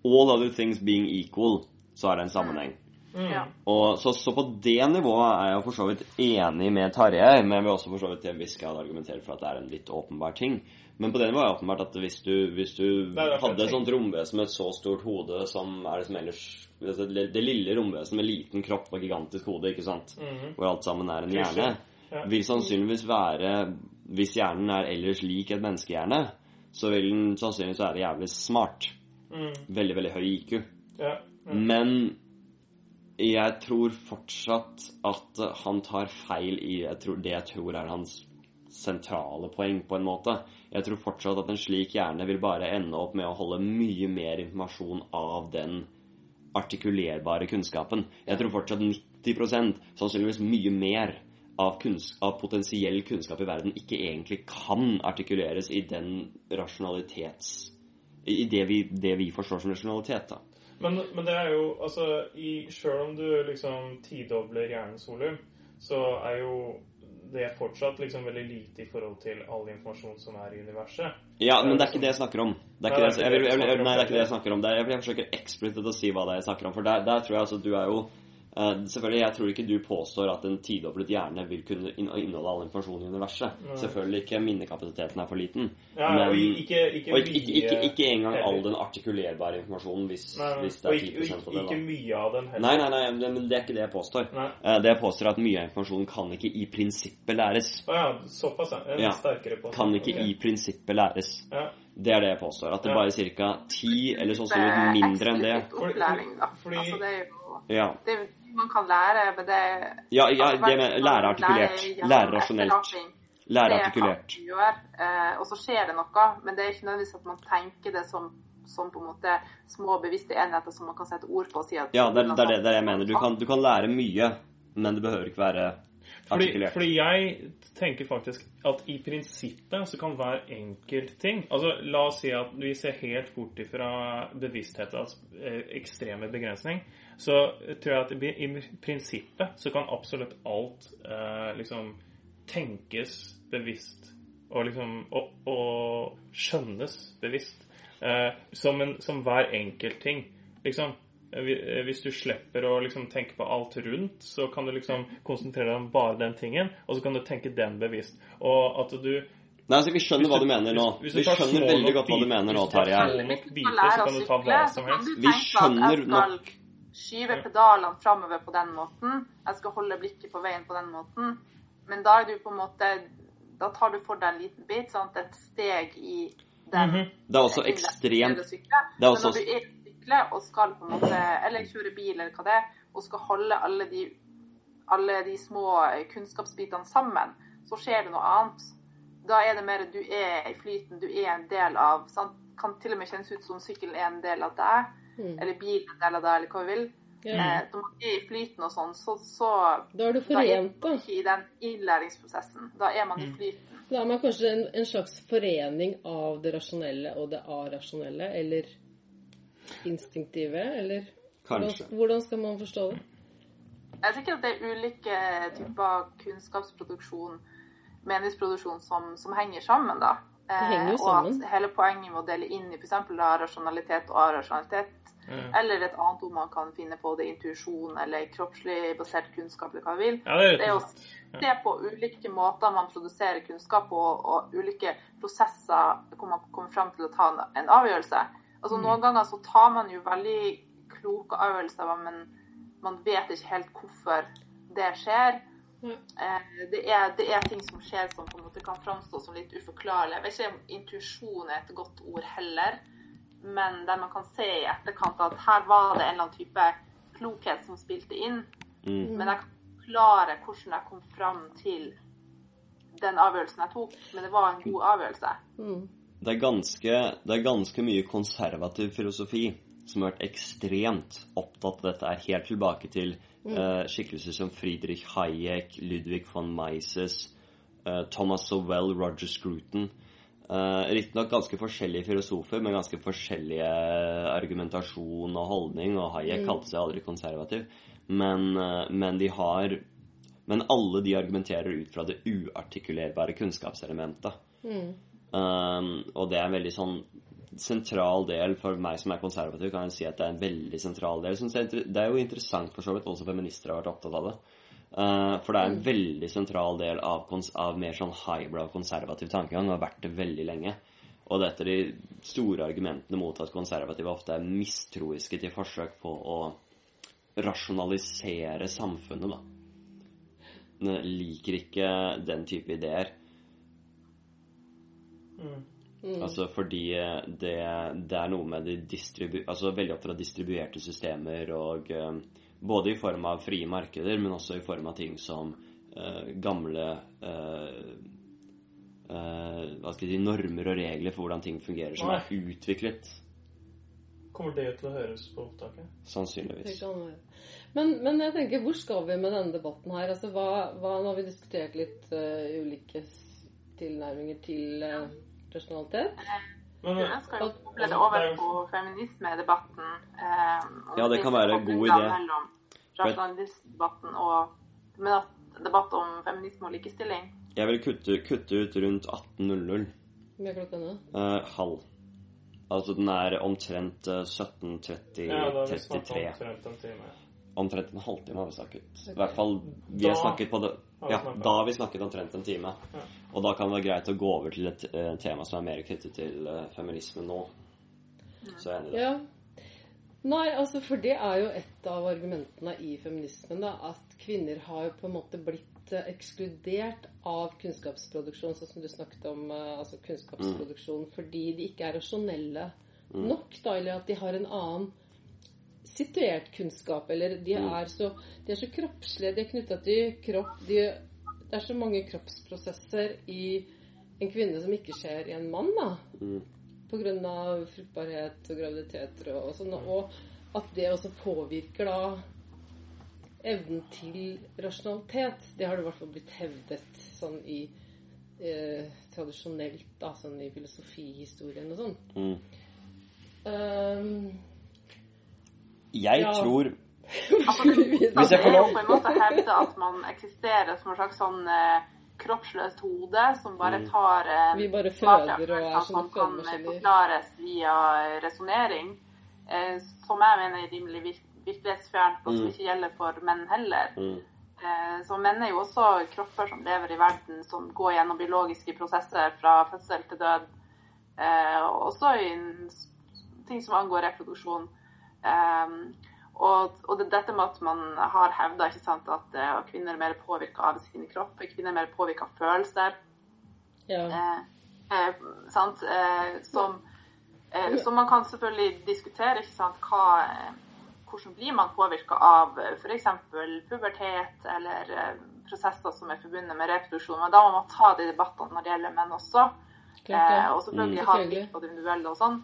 All other things being equal, så er det en sammenheng. Ja. Og så, så på det nivået er jeg for så vidt enig med Tarjei, men jeg vil også for så vidt til en viss grad argumentere for at det er en litt åpenbar ting. Men på den var det åpenbart at hvis du, hvis du Nei, hadde et sånt romvesen med et så stort hode som er det som ellers altså Det det lille romvesenet med liten kropp og gigantisk hode, ikke sant, hvor alt sammen er en hjerne, Ja. vil sannsynligvis være Hvis hjernen er ellers lik et menneskehjerne, så vil den sannsynligvis være jævlig smart. mm, Veldig, veldig høy IQ. ja. Men jeg tror fortsatt at han tar feil i jeg tror, det jeg tror er hans sentrale poeng, på en måte. Jeg tror fortsatt at en slik hjerne vil bare ende opp med å holde mye mer informasjon av den artikulerbare kunnskapen. Jeg tror fortsatt 90% sannsynligvis mye mer av, av potensiell kunnskap i verden ikke egentlig kan artikuleres i den rasjonalitets... I det vi, det vi forstår som rasjonalitet, da. Men, men det er jo altså Sjøl om du liksom tidobler hjernens volum, så er jo det er fortsatt liksom veldig lite i forhold til all informasjon som er i universet. Ja, men det er ikke det jeg snakker om. Det er ikke Nei, det, jeg, vil, jeg, er ikke det nei, det er ikke det jeg snakker om. Er, jeg, forsøker eksplisitt å si hva det er jeg snakker om. For der, der tror jeg altså du er jo Selvfølgelig, jeg tror ikke du påstår at en tidoblet hjerne vil kunne inn- inneholde all informasjon i universet. Nei. Selvfølgelig ikke. Minnekapasiteten er for liten. Ja, men, og ikke, ikke, og ikke, ikke, ikke, ikke engang all den artikulerbare informasjonen, hvis, Nei, nei. hvis det er 10 ikke, av det. ikke mye av den heller. Nei, nei, nei, men det er ikke det jeg påstår. Eh, Det jeg påstår, er at mye av informasjonen kan ikke i prinsippet læres. Å ja, såpass, ja. En Ja. sterkere på Kan ikke okay. i prinsippet læres. ja. Det er det jeg påstår. At det Ja. bare er ca. ti, eller sannsynligvis mindre enn det. Opplæring, da. Fordi- Altså, det er jo Ja, det er jo man kan lære, men det ja, ja altså, det med lære artikulert. Lære rasjonelt. Lære artikulert. og så skjer det noe, men det er ikke nødvendigvis at man tenker det som, som på en måte små bevisste enheter som man kan sette ord på og si at Ja, det, er- det, det, det jeg mener. Du kan, du kan lære mye, men det behøver ikke være Fordi, artikulert. fordi jeg tenker faktisk at i prinsippet så kan hver enkelt ting Altså la oss si at vi ser helt bort ifra bevissthetens eh, ekstreme begrensning, så tror jeg at i i prinsippet så kan absolutt alt eh, liksom tenkes bevisst og liksom og, og skjønnes bevisst. Eh, som, en, som hver enkelt ting. Liksom. Eh, eh, Hvis du slipper å liksom tenke på alt rundt, så kan du liksom konsentrere deg om bare den tingen, og så kan du tenke den bevisst. Og at du Nei, altså, Vi skjønner hva du- mener nå. hvis- hvis du Vi skjønner veldig godt hva du mener nå, hvis du tar Tarjei. små nok biter, så kan du ta hva som helst. Vi skjønner nok skyve pedalene framover på den måten. Jeg skal holde blikket på veien på den måten. Men da er du på en måte Da tar du for deg en liten bit, sant? et steg i den Mhm. Det er også ekstremt det er Men også- når du er sykle og skal på en måte, eller kjøre bil eller hva det er, og skal holde alle de, alle de små kunnskapsbitene sammen, så skjer det noe annet. Da er det mer du er i flyten, du er en del av sant? Kan til og med kjennes ut som sykkelen er en del av deg, Mm. eller bilen eller en del av deg, eller hva vi vil. Ja. Eh, man er i flyten og sånn, så, så Da er du da er forent, da. man ikke i den innlæringsprosessen. Da er man i flyten. Da er man kanskje en, en slags forening av det rasjonelle og det arasjonelle, eller instinktive, eller Kanskje. Hvordan, hvordan skal man forstå det? Jeg tenker at det er ulike typer kunnskapsproduksjon, meningsproduksjon, som, som henger sammen, da. Det henger jo sammen. og at hele poenget med å dele inn i f.eks. rasjonalitet og arasjonalitet, Eller et annet ord man kan finne på, det intuisjon eller kroppslig basert kunnskap, eller hva vi vil, Ja, det er det er å se på ulike måter man produserer kunnskap på, og ulike prosesser hvor man kommer fram til å ta en- en avgjørelse. Altså Mm. Noen ganger så tar man jo veldig kloke avgjørelser, men man vet ikke helt hvorfor det skjer. Eh, Det er, det er ting som skjer som på en måte kan framstå som litt uforklarlig. Jeg vet ikke om intuisjon er et godt ord heller, men der man kan se i etterkant at her var det en eller annen type klokhet som spilte inn. Mm. Men jeg kan forklare hvordan jeg kom fram til den avgjørelsen jeg tok. Men det var en god avgjørelse. Mm. Det er ganske, det er ganske mye konservativ filosofi som har vært ekstremt opptatt av dette. er Helt tilbake til eh, skikkelser som Friedrich Hayek, Ludvig von Mises, uh, Thomas Sowell, Roger Scruton. Uh, Riktignok ganske forskjellige filosofer med ganske forskjellige argumentasjon og holdning, og Hayek kalte seg aldri konservativ, men, uh, men de har Men alle de argumenterer ut fra det uartikulerbare kunnskapselementet. Mm. Uh, og det er en veldig sånn sentral del for meg som er konservativ, kan jeg si at det er en veldig sentral del. Det er jo interessant for så vidt, også feminister har vært opptatt av det. Uh, for det er en veldig sentral del av, kons av mer sånn highbrow konservativ tankegang, og har vært det veldig lenge. Og dette er de store argumentene mot at konservative ofte er mistroiske til forsøk på å rasjonalisere samfunnet, da. De liker ikke den type ideer. Mm. Altså fordi det, det er noe med de distribu... Altså veldig opptatt av distribuerte systemer og eh, Både i form av frie markeder, men også i form av ting som eh, gamle eh, eh, Hva skal jeg si Normer og regler for hvordan ting fungerer, som er utviklet. Kommer det til å høres på opptaket? Sannsynligvis. Men, men jeg tenker, hvor skal vi med denne debatten her? Altså, hva, hva, nå har vi diskutert litt uh, ulike tilnærminger til uh, rasjonalitet. Men, Jeg skal jo koble det over på feminismedebatten. Eh, Ja, det kan være en god idé. Mellom rasjonalistdebatten og debatt om feminisme og likestilling. Jeg vil kutte, kutte ut rundt 18.00. Hvor er klokka nå? eh, halv. Altså den er omtrent eh, 17.30 ja, da har vi snakket 33. omtrent en time. Omtrent en halvtime har vi snakket. I hvert fall vi har snakket på det. Ja, da har vi snakket omtrent en time. Og da kan det være greit å gå over til et uh, tema som er mer knyttet til uh, feminisme nå. Så jeg er enig i det. Ja. Nei, altså, for det er jo et av argumentene i feminismen, da, at kvinner har jo på en måte blitt eh, ekskludert av kunnskapsproduksjon, sånn som du snakket om, altså kunnskapsproduksjon, fordi de ikke er rasjonelle nok, da, eller at de har en annen situert kunnskap, eller de er så, de er så kroppslige, de er knytta til kropp, de, det er så mange kroppsprosesser i en kvinne som ikke skjer i en mann, da Mm. pga. fruktbarhet og graviditeter og, og sånn. Og at det også påvirker da evnen til rasjonalitet. Det har det i hvert fall blitt hevdet sånn i eh, tradisjonelt, da, sånn i filosofihistorien og sånn. Mm. Um, Jeg Ja. tror Altså, Hvis jeg får lov- på en måte hevde at man eksisterer som en slags sånn eh, kroppsløst hode som bare Mm. tar eh, vi bare føder og er sånne som kan eh, forklares via resonnering, eh, som jeg mener er rimelig vir virkelighetsfjernt, og som Mm. ikke gjelder for menn heller. mm. Eh, Så menn er jo også kropper som lever i verden, som går gjennom biologiske prosesser fra fødsel til død. Eh, også i ting som angår reproduksjon. Eh, Og, og det, dette med at man har hevda at uh, kvinner er mer påvirka av sin kropp, kvinner er mer påvirka av følelser. Ja. Uh, uh, sant? Som, så man kan selvfølgelig diskutere ikke sant, hva, hvordan blir man påvirka av f.eks. pubertet eller prosesser som er forbundet med reproduksjon. Men da må man ta de debattene når det gjelder menn også. Klart ja. Og selvfølgelig Mm. ha blikk på det individuelle og sånn.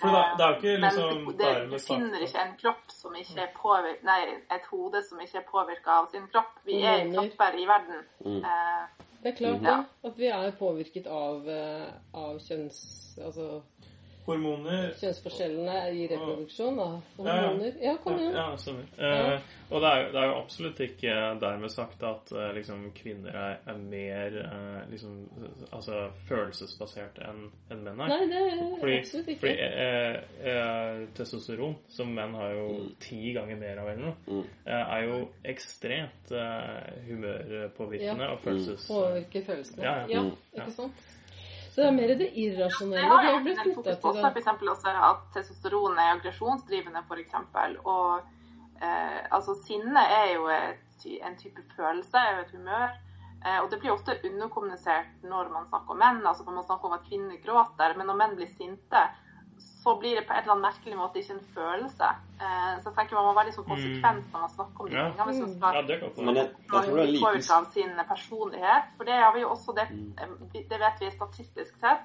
For det, det er jo ikke Men liksom det, du finner ikke en kropp som ikke er påvirka Nei, et hode som ikke er påvirka av sin kropp. Vi er kropper i verden. Mm. Eh, Det er klart Ja. det. At vi er påvirket av, eh, av kjønns... Altså hormoner kjønnsforskjellene i reproduksjon. Av Ja, ja. hormoner. Ja, kom igjen. Ja, stemmer. Eh, og det er, jo- det er jo absolutt ikke dermed sagt at eh, liksom, kvinner er, er mer eh, liksom, altså, følelsesbaserte enn en menn er. Nei, det er Fordi, absolutt ikke. fordi eh, eh, testosteron, som menn har jo ti ganger mer av eller noe, Mm. eh, er jo ekstremt humørpåvirkende Ja. og følelses... Påvirker følelsene. Ja, ja. Ja, Mm. ikke sant? Så det er mer det det irrasjonelle vi jo har blitt knytta til. for eksempel også at testosteron er aggresjonsdrivende, f.eks. Og eh, altså sinne er jo et, en type følelse, er jo et humør. Eh, og det blir ofte underkommunisert når man snakker om menn. altså Man snakker om at kvinner gråter, men når menn blir sinte, så blir det på en eller annen merkelig måte ikke en følelse. Eh, så jeg tenker man må være sånn konsekvent når man snakker om de tingene. Hvis man Mm. skal Ja, det det er påvirka liten av sin personlighet. For det har vi jo også, det, det vet vi statistisk sett,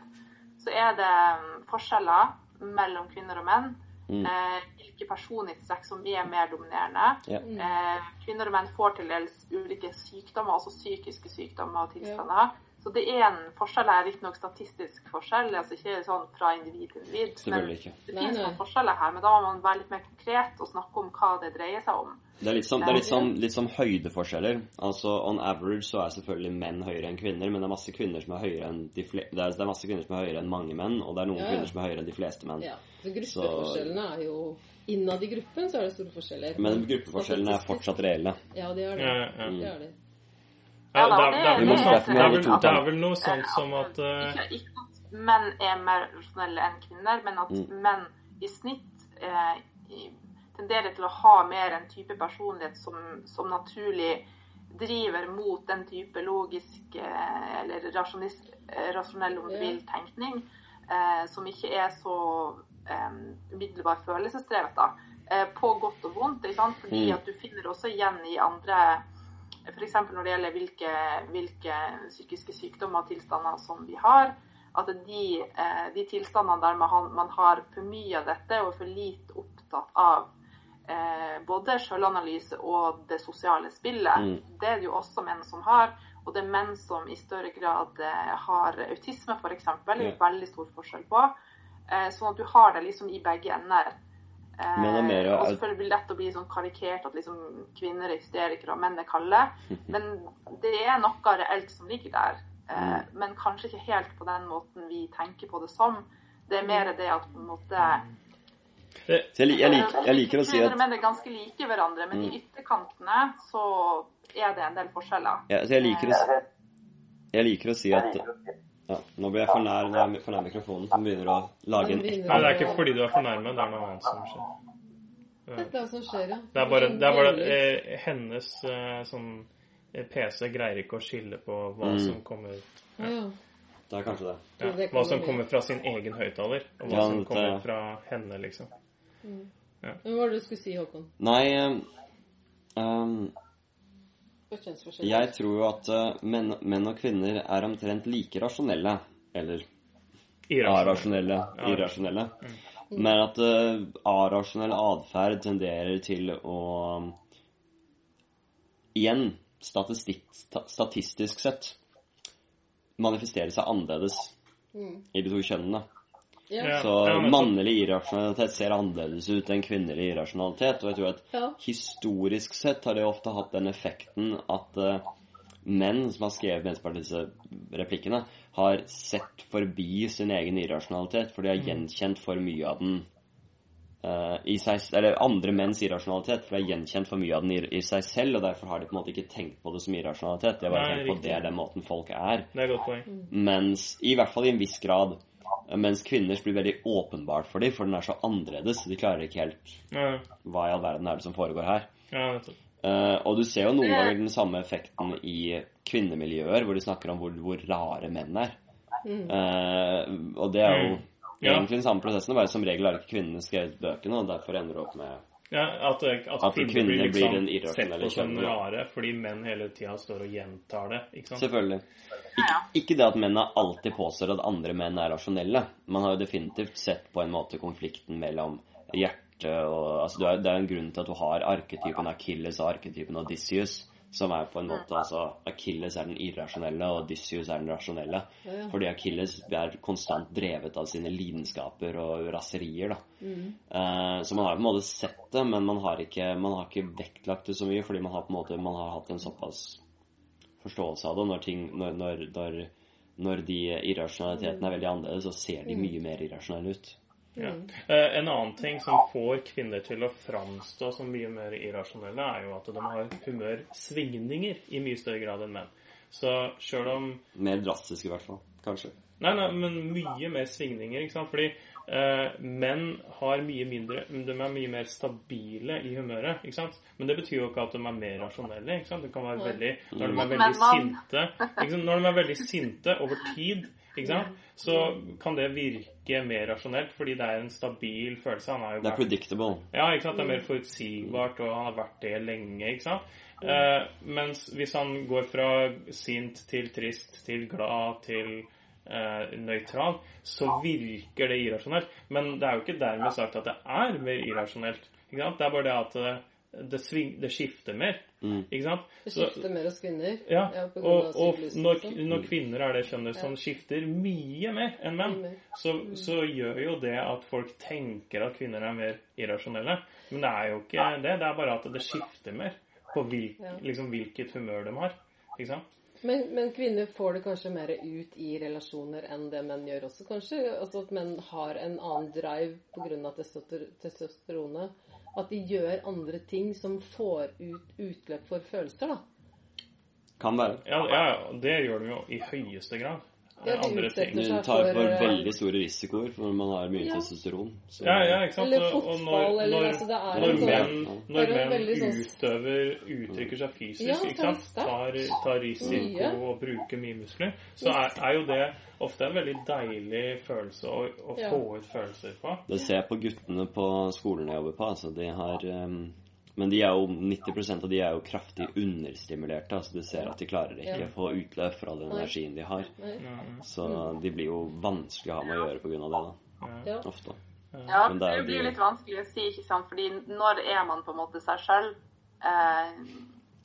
så er det mm, forskjeller mellom kvinner og menn. Mm. Eh, hvilke personlighetstrekk som er mer dominerende. Yeah. Eh, kvinner og menn får til dels ulike sykdommer, altså psykiske sykdommer og tilstander. Så det er en forskjell her, riktignok statistisk forskjell, altså ikke sånn fra individ til individ. Men det finnes noen forskjeller her, men da må man være litt mer konkret og snakke om hva det dreier seg om. Det er litt som, det er litt som, litt som høydeforskjeller. Altså On average så er selvfølgelig menn høyere enn kvinner, men det er masse kvinner som er høyere enn de fle det er, det er masse kvinner som er høyere enn mange menn, og det er noen Ja, kvinner som er høyere enn de fleste menn. Ja, så gruppeforskjellene er jo Innad i gruppen så er det store forskjeller. Men gruppeforskjellene er fortsatt reelle. Ja, det er det. Ja, ja. Det er de. Ja, det, er, det, er det- vel noe sånt, er vel, det- det er vel noe sånt som at eh, ikke, ikke at menn er mer rasjonelle enn kvinner, men at Mm. menn i snitt eh, tenderer til å ha mer en type personlighet som, som naturlig driver mot den type logisk eh, eller eh, rasjonell, om du vil, tenkning, eh, som ikke er så eh, umiddelbar følelsesdrevet, da. Eh, på godt og vondt, ikke sant? fordi Mm. at du finner også igjen i andre F.eks. når det gjelder hvilke, hvilke psykiske sykdommer og tilstander som vi har. At de, eh, de tilstandene der man har, for mye av dette og er for lite opptatt av eh, både selvanalyse og det sosiale spillet, Mm. det er det jo også menn som har. Og det er menn som i større grad eh, har autisme, f.eks. Det er veldig stor forskjell på. Eh, sånn at du har det liksom i begge ender. Eh, Men det er mer- og selvfølgelig blir det lett å bli sånn karikert at liksom kvinner er hysterikere og menn er kalde. Men det er noe reelt som ligger der. Eh, Mm. men kanskje ikke helt på den måten vi tenker på det som. Det er mer det at på en måte Så jeg, jeg, liker, jeg liker å si Kvinner og menn er ganske like hverandre, men Mm. i ytterkantene så er det en del forskjeller. ja, så jeg, liker å, jeg liker å si at ja, Nå blir jeg for nær, jeg for nær mikrofonen, som begynner å lage en ekko. Nei, det er ikke fordi du er for nærme. det er noe annet som skjer. Det er som skjer, ja. Det er bare, det er bare eh, hennes eh, sånn eh, PC greier ikke å skille på hva Mm. som kommer Ja, ja. Det er kanskje det. ja, Hva som kommer fra sin egen høyttaler, og hva Ja, som det- kommer fra henne, liksom. Men hva var det du skulle si, Håkon? Nei um, ehm? Jeg tror jo at eh, menn, menn og kvinner er omtrent like rasjonelle. Eller arasjonelle, Ja. irrasjonelle. Men at uh, arasjonell atferd tenderer til å Igjen, statistisk sett manifestere seg annerledes Mm. i de to kjønnene. Ja. Så mannlig irrasjonalitet ser annerledes ut enn kvinnelig irrasjonalitet. Og jeg tror at Ja. historisk sett har det ofte hatt den effekten at eh, menn som har skrevet mesteparten av disse replikkene, har sett forbi sin egen irrasjonalitet, for de har gjenkjent for mye av den uh, i seg, eller andre menns irrasjonalitet, for de har gjenkjent for mye av den i, i seg selv, og derfor har de på en måte ikke tenkt på det som irrasjonalitet. De har bare Nei, tenkt på riktig. det er den måten folk er. Det er et godt poeng. Mens i hvert fall i en viss grad Mens kvinners blir veldig åpenbart for dem, for den er så annerledes. De klarer ikke helt Ja, hva i all verden er det som foregår her. ja. Eh, og du ser jo noen ganger den samme effekten i kvinnemiljøer, hvor de snakker om hvor, hvor rare menn er. Uh, og det er jo Mm. Egentlig den samme prosessen, bare som regel har ikke kvinnene skrevet bøkene, og derfor ender du opp med Ja, at, at, At kvinner, kvinner blir, blir en den irrasjonelle sett på som kjønnet, rare fordi menn hele tida står og gjentar det. ikke sant? Selvfølgelig. Ikke, ikke det at mennene alltid påstår at andre menn er rasjonelle. Man har jo definitivt sett på en måte konflikten mellom hjerte og altså du er, Det er en grunn til at du har arketypen Achilles og arketypen Odysseus, som er på en måte altså Achilles er den irrasjonelle, og Odysseus er den rasjonelle. Fordi Achilles er konstant drevet av sine lidenskaper og raserier, da. Eh, så man har på en måte sett det, men man har ikke, man har ikke vektlagt det så mye, fordi man har på en måte man har hatt en såpass forståelse av det. Når, ting, når, når, når, når de irrasjonalitetene er veldig annerledes, så ser de mye mer irrasjonelle ut. Ja. Eh, En annen ting som får kvinner til å framstå som mye mer irrasjonelle, er jo at de har humørsvingninger i mye større grad enn menn. Så sjøl om Mer drastisk, i hvert fall. Kanskje. Nei, nei, men mye mer svingninger, ikke sant? Fordi eh, menn har mye mindre De er mye mer stabile i humøret, ikke sant? Men det betyr jo ikke at de er mer rasjonelle, ikke sant? Det kan være veldig Når de er veldig sinte ikke sant? Når de er veldig sinte over tid, ikke sant? Så kan det virke mer rasjonelt, fordi det er en stabil følelse. Han er jo Det er vært predictable. ja, ikke sant? Det er mer forutsigbart, og han har vært det lenge. ikke sant? Eh, mens hvis han går fra sint til trist til glad til eh, nøytral, så virker det irrasjonelt. Men det er jo ikke dermed sagt at det er mer irrasjonelt. ikke sant? Det er bare det at det, sving, det skifter mer. Mm. ikke sant? Det Så- skifter mer hos kvinner. ja, ja og, og når, liksom. når kvinner er det kjønnet som skifter mye mer enn menn, mer. så, så gjør jo det at folk tenker at kvinner er mer irrasjonelle. Men det er jo ikke det. Det er bare at det skifter mer på hvilk, Ja. liksom, hvilket humør de har. Ikke sant? Men, men kvinner får det kanskje mer ut i relasjoner enn det menn gjør også, kanskje? Altså at menn har en annen drive pga. testosteronet. At de gjør andre ting som får ut utløp for følelser, da. Kan være. Ja, ja, det gjør de jo i høyeste grad. Ja, Andre ting. Du tar for, for eh, veldig store risikoer når man har mye Ja. testosteron. Så- Ja, ja, ikke sant? Eller fotball, eller når, altså, det er når sånn- menn, Ja. når Det er menn sånn- utøver, uttrykker seg fysisk, Ja, ikke så det sant? Tar, tar risiko Mye. og bruker mye muskler, så er, er jo det ofte en veldig deilig følelse å, å Ja. få ut følelser på. Det ser jeg på guttene på skolen jeg jobber på. Altså, de har ehm, Men de er jo 90% av de er jo kraftig understimulerte. Altså, du ser at de klarer ikke Ja. å få utløp fra den energien de har. Så de blir jo vanskelig å ha med å gjøre av det, da. Ofte. Ja, det det blir litt vanskelig å si, ikke sant? Fordi når er man på en måte seg selv? Eh,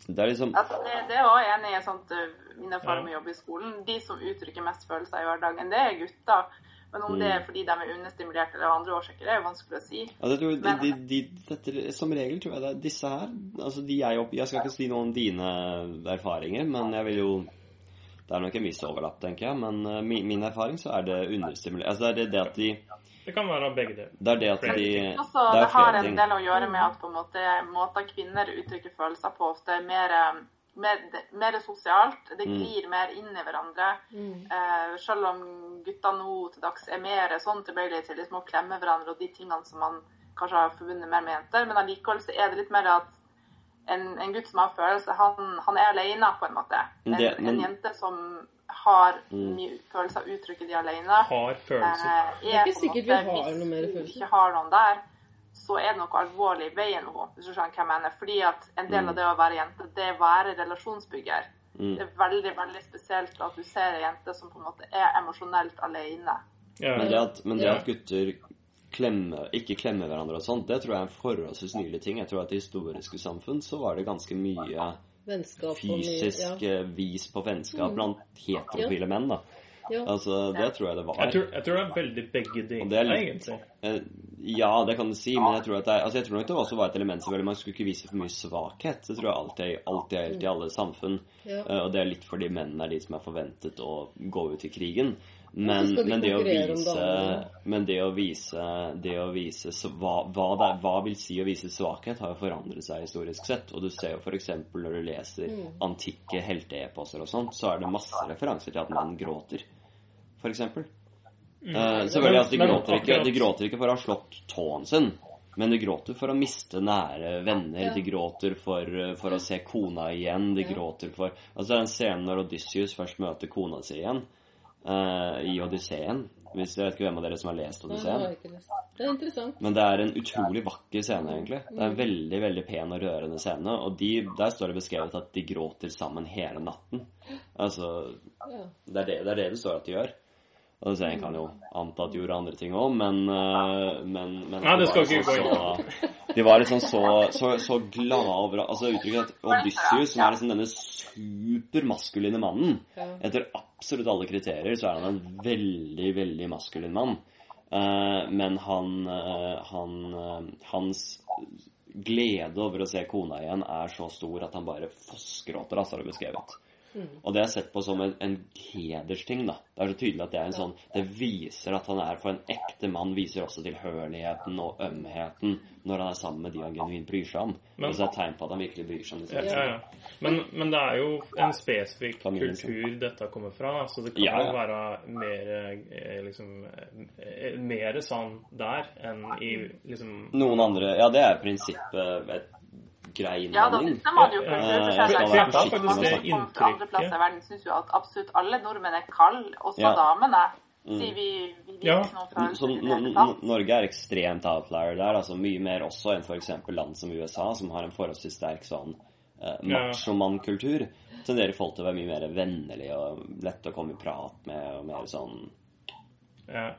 Det er liksom altså det, det er jeg også enig i sånt uh, min erfaring med å jobbe i skolen. De som uttrykker mest følelser i hverdagen, det er gutter. Men om Mm. det er fordi de er understimulert eller av andre årsaker, det er jo vanskelig å si. Ja, det tror Men- de, de, dette, Som regel tror jeg det er disse her altså de er jo, Jeg skal ikke si noe om dine erfaringer, men jeg vil jo Det er nok en viss overlapp, tenker jeg. Men uh, min, min erfaring så er det understimulert. Altså, det er det, det at de Det kan være begge deler. Det er det at de Flere Det er det har en del å gjøre med at på en måte måter kvinner uttrykker følelser på, ofte er mer, eh, mer, mer sosialt. Det Mm. glir mer inn i hverandre. Eh, selv om gutta nå til dags er mer sånn tilbøyelige til liksom å klemme hverandre og de tingene som man kanskje har forbundet mer med jenter, men allikevel så er det litt mer at en, en gutt som har følelser, han, han er alene på en måte. En, Det- men- en jente som har Mm. mye følelser, uttrykker de alene. Har følelser. Eh, Det er ikke sikkert måte, vi har noe mer følelser. ikke har noen der, så er det noe alvorlig i veien nå, hvis du skjønner hva jeg mener. Fordi at en del Mm. av det å være jente, det er å være relasjonsbygger. Mm. Det er veldig, veldig spesielt at du ser ei jente som på en måte er emosjonelt alene. Ja, Men det at, men det at gutter klemmer, ikke klemmer hverandre og sånt, det tror jeg er en forholdsvis nylig ting. Jeg tror at i historiske samfunn så var det ganske mye Vennskap og mye fysisk ja. eh, vis på vennskap blant heterofile menn, da. Ja. Altså, det tror jeg det var. jeg, tror, jeg tror det er veldig begge deler, det er egentlig. Eh, Ja, det kan du si, men jeg tror, at det, altså jeg tror nok det også var et element som Man skulle ikke vise for mye svakhet. Det tror jeg alltid, alltid er helt i alle samfunn. Ja. Eh, Og det er litt fordi mennene er de som er forventet å gå ut i krigen. Men, de men det å vise. Men det å vise, det å vise hva, hva, det er, hva vil si å vise svakhet, har jo forandret seg historisk sett. Og du ser jo f.eks. når du leser Mm. antikke helteeposer og sånt, så er det masse referanser til at menn gråter, f.eks. Eh, selvfølgelig, at de, Men- men gråter ikke, de gråter ikke for å ha slått tåen sin, men de gråter for å miste nære venner. Ja. De gråter for, eh, for å se kona igjen. De Ja. gråter for Altså den scenen når Odysseus først møter kona si igjen uh, i Odysseen Hvis Jeg vet ikke hvem av dere som har lest Odysseen. Det er interessant. Men det er en utrolig vakker scene, egentlig. Det er en Mm. veldig veldig pen og rørende scene. Og de, der står det beskrevet at de gråter sammen hele natten. Altså, Ja. det er det det, er det, det står at de gjør. Og så En kan jo anta at de gjorde andre ting òg, men, øh, men, men Nei, det skal ikke liksom gå så, De var liksom så, så, så glade over Altså uttrykket at Odysseus, som er liksom denne supermaskuline mannen Etter absolutt alle kriterier så er han en veldig, veldig maskulin mann. Eh, men han, eh, han eh, Hans glede over å se kona igjen er så stor at han bare fossgråter, altså, har det beskrevet. Og det er sett på som en, en hedersting, da. Det er så tydelig at det er en sånn Det viser at han er For en ekte mann viser også tilhørligheten og ømheten når han er sammen med de han genuint bryr seg om. Men- det er et tegn på at han virkelig bryr seg om disse Ja, ja, ja. Men, men det er jo en spesifikk Familien kultur dette kommer fra. da. Så det kan Ja, ja. jo være mer, eh, liksom, eh, mer sånn der enn i liksom Noen andre Ja, det er prinsippet et grei Ja, da innvending. man jo Ja, syns jo at absolutt alle nordmenn er kalde, også damene. Mm. Vi, vi Ja. Så. Norge er ekstremt outlier der, altså mye mer også enn f.eks. land som USA, som har en forholdsvis sterk sånn eh, machomann-kultur. Tenderer folk til å være mye mer vennlige og lette å komme i prat med, og mer sånn ja.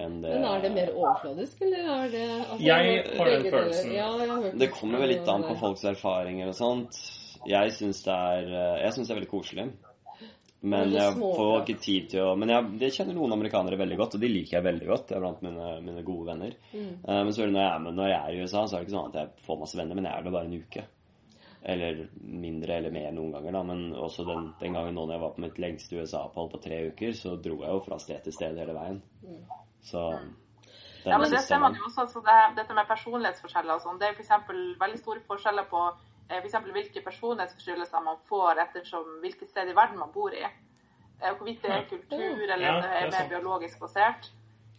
Enn det Men er det mer overfladisk, eller er det altså, Jeg har den følelsen. Ja, har Det kommer vel litt an på folks erfaringer og sånt. Jeg syns det er eh, det er veldig koselig. Men jeg får ikke tid til å Men jeg, jeg kjenner noen amerikanere veldig godt, og de liker jeg veldig godt. Jeg er blant mine, mine gode venner. Mm. Uh, men så er det når jeg, er med, når jeg er i USA, så er det ikke sånn at jeg får masse venner, men jeg er der bare en uke. Eller mindre eller mer noen ganger, da. Men også den, den gangen nå når jeg var på mitt lengste USA-opphold på tre uker, så dro jeg jo fra sted til sted hele veien. Så Ja, men det ser man jo også. Altså det, dette med personlighetsforskjeller og sånn. Det er f.eks. veldig store forskjeller på eh, for hvilke personlighetsforstyrrelser man får ettersom hvilket sted i verden man bor i. Eh, Hvorvidt det er kultur eller Ja, det det er er mer biologisk basert.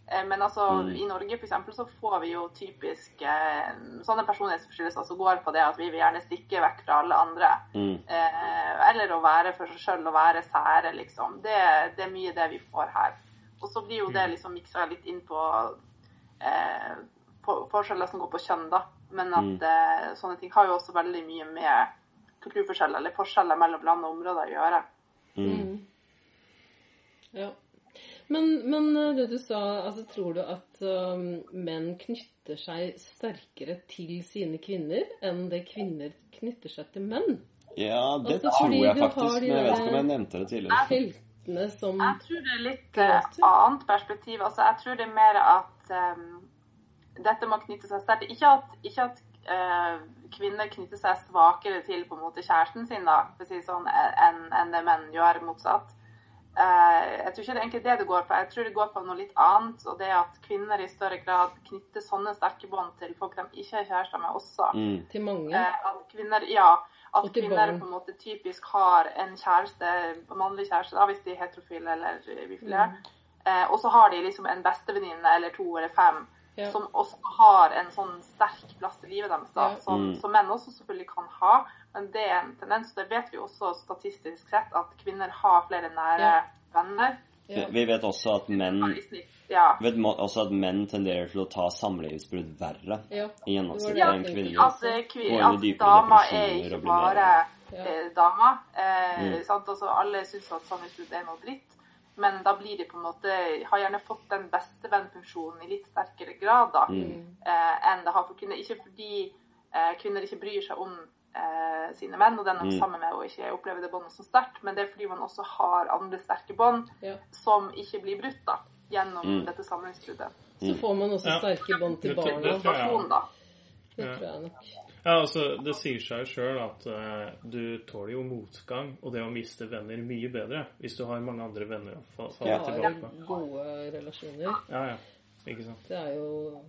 Eh, Men altså, Mm. i Norge for eksempel, så får vi jo typisk eh, sånne personlighetsforstyrrelser som går på det at vi vil gjerne stikke vekk fra alle andre. Mm. Eh, eller å være for seg sjøl og være sære, liksom. Det, det er mye det vi får her. Og så blir jo det liksom miksa litt inn på eh, for, forskjeller som går på kjønn, da. Men at eh, sånne ting har jo også veldig mye med kulturforskjeller eller forskjeller mellom land og områder å gjøre. Mm. Ja. Men, men eh, det du sa, altså tror du at um, menn knytter seg sterkere til sine kvinner enn det kvinner knytter seg til menn? Ja, det Altså, tror jeg har faktisk, de men jeg vet ikke om jeg nevnte det tidligere. Heltene som Jeg tror det er litt eh, annet perspektiv. Altså, jeg tror det er mer at um, dette må knytte seg sterkt Ikke at, ikke at uh, kvinner knytter seg svakere til på en måte kjæresten sin da, for å si sånn, enn en det menn gjør motsatt. Uh, jeg tror ikke det er egentlig det det går på. Jeg tror det går på noe litt annet. Og det at kvinner i større grad knytter sånne sterke bånd til folk de ikke er kjærester med også. Mm. til mange Uh, at kvinner, ja, at kvinner barn. på en måte typisk har en kjæreste, mannlig kjæreste, da, hvis de er heterofile eller bifile. Mm. Eh, og så har de liksom en bestevenninne eller to eller fem Ja. som også har en sånn sterk plass i livet deres, da, Ja. som, Mm. som menn også selvfølgelig kan ha. Men det er en tendens, og det vet vi også statistisk sett, at kvinner har flere nære Ja. venner. Ja. Vi vet også at menn ja. vet også at menn tenderer til å ta samlivsbrudd verre ja. i gjennomsnitt ja, enn kvinner. At, kvi- Gå inn i at dama er ikke bare eh, dama. Eh, Mm. sant? Altså, alle syns at samlivsbrudd er noe dritt, men da blir de på en måte Har gjerne fått den bestevennfunksjonen i litt sterkere grad da, Mm. eh, enn det har for kvinner. Ikke fordi eh, kvinner ikke bryr seg om eh, sine menn og den de er Mm. sammen med, og ikke opplever det båndet så sterkt, men det er fordi man også har andre sterke bånd Ja. som ikke blir brutt da, gjennom Mm. dette samlivsbruddet. Så får man også Ja. sterke bånd til barna. det tror jeg. ja. Det tror jeg nok. Ja, altså, Det sier seg jo sjøl at eh, du tåler jo motgang og det å miste venner mye bedre hvis du har mange andre venner å falle tilbake på. Du har gode relasjoner. Ja, ja. Ikke sant. Det er jo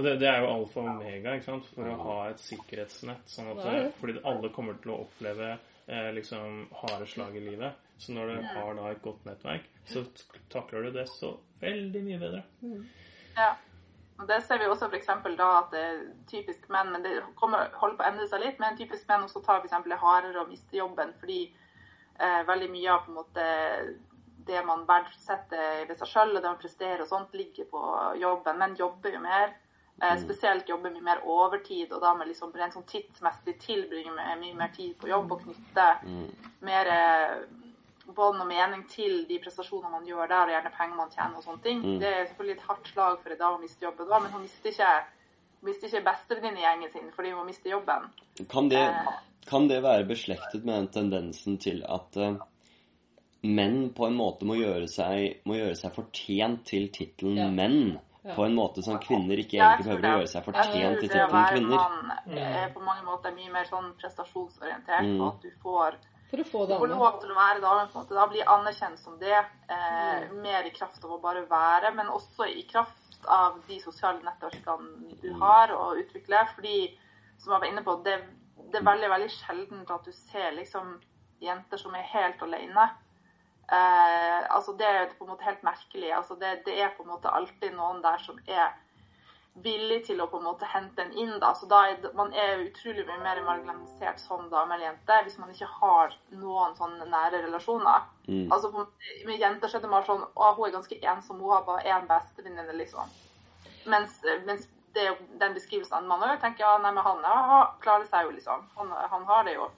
Og det, det er jo alfa og omega ikke sant? for å ha et sikkerhetsnett. sånn at Det det. eh, Fordi alle kommer til å oppleve eh, liksom harde slag i livet. Så når du har da et godt nettverk, så takler du det så veldig mye bedre. Ja. Og Det ser vi også f.eks. da at det er typisk menn, men det kommer, holder på å endre seg litt, men typisk menn også tar f.eks. det hardere å miste jobben fordi eh, veldig mye av på en måte det man verdsetter ved seg sjøl og det man presterer og sånt, ligger på jobben. Menn jobber jo mer. Eh, spesielt jobber mye mer overtid, og da med liksom rent sånn tidsmessig tilbringer med mye mer tid på jobb og knytte mer eh, bånd og mening til de prestasjonene man gjør der, og gjerne penger man tjener og sånne ting. Det er selvfølgelig et hardt slag for en dame å miste jobben, da, men hun mister ikke, mister ikke bestevenninnegjengen sin fordi hun mister jobben. Kan det, Eh. kan det være beslektet med den tendensen til at uh, menn på en måte må gjøre seg, må gjøre seg fortjent til tittelen Ja. menn? På en måte som kvinner ikke Ja, egentlig behøver å gjøre seg fortjent å tittelen være kvinner. mann er på mange måter mye mer sånn prestasjonsorientert, Mm. og at du får For å få det Du får lov til å være dame, på en måte. Da blir anerkjent som det. Eh, Mm. mer i kraft av å bare være, men også i kraft av de sosiale nettverkene du har å utvikle. Fordi, som jeg var inne på, det, det er veldig veldig sjeldent at du ser liksom jenter som er helt alene. Eh, altså Det er på en måte helt merkelig. Altså det, det er på en måte alltid noen der som er villig til å på en måte hente en inn. da, så da er Man er utrolig mye mer marginalisert som dame eller jente hvis man ikke har noen sånne nære relasjoner. Mm. Altså på, Med jenter er det mer sånn Å, hun er ganske ensom, hun har bare én bestevenninne, liksom. Mens, mens det, er jo den beskrivelsen mann òg, tenker ja, nei, men han ja, klarer seg jo, liksom. Han, han har det jo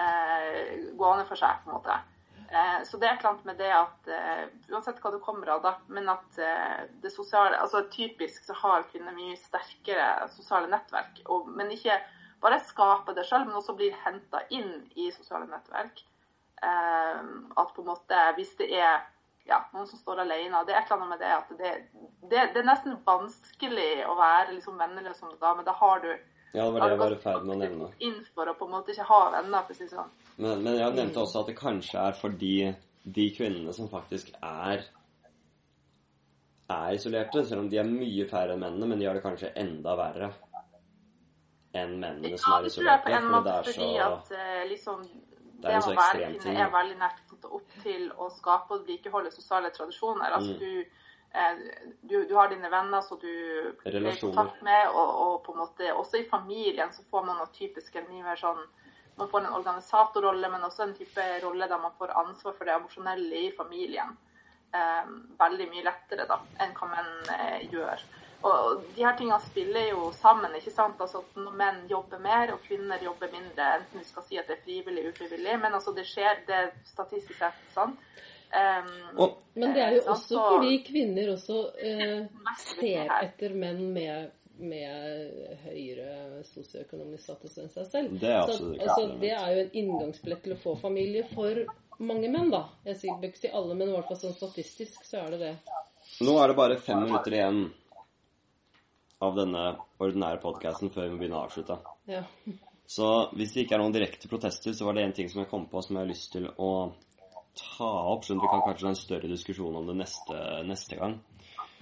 eh, gående for seg, på en måte. Eh, så det er et eller annet med det at eh, uansett hva du kommer av, da, men at eh, det sosiale altså Typisk så har kvinner mye sterkere sosiale nettverk, og, men ikke bare skaper det sjøl, men også blir henta inn i sosiale nettverk. At på en måte hvis det er ja, noen som står alene, det er et eller annet med det at det, det, det er nesten vanskelig å være liksom venneløs som det Da har du Ja, det var det jeg var i ferd med å nevne. inn for å på en måte ikke ha venner, for å si sånn. Men, men jeg nevnte også at det kanskje er fordi de kvinnene som faktisk er er isolerte, selv om de er mye færre enn mennene, men de har det kanskje enda verre enn mennene som er isolerte. Ja, For det er fordi så at eh, liksom Det det å være kvinne er veldig nært opp til å skape og vedlikeholde sosiale tradisjoner. Altså Mm. du, eh, du, du har dine venner som du er i kontakt med, og, og på en måte også i familien så får man noe typisk en mye mer sånn Man får en organisatorrolle, men også en type rolle der man får ansvar for det emosjonelle i familien. Eh, veldig mye lettere da, enn hva menn eh, gjør. Og de her tingene spiller jo sammen. ikke sant? Altså at Når menn jobber mer og kvinner jobber mindre, enten vi skal si at det er frivillig eller ufrivillig, men altså det skjer, det er statistisk sett sånn. Um, Og- Men det er jo sant? også Så- fordi kvinner også eh, ser etter menn med, med høyere sosioøkonomisk status enn seg selv. Det er Så, altså, det er jo en inngangsbillett til å få familie for mange menn, da. Jeg sier ikke si alle, men i hvert fall sånn statistisk så er det det. Nå er det bare fem minutter igjen av denne ordinære podkasten før vi begynner å avslutte. Ja. Så hvis det ikke er noen direkte protester, så var det en ting som jeg kom på som jeg har lyst til å ta opp, sånn at vi kan kanskje ha en større diskusjon om det neste, neste gang.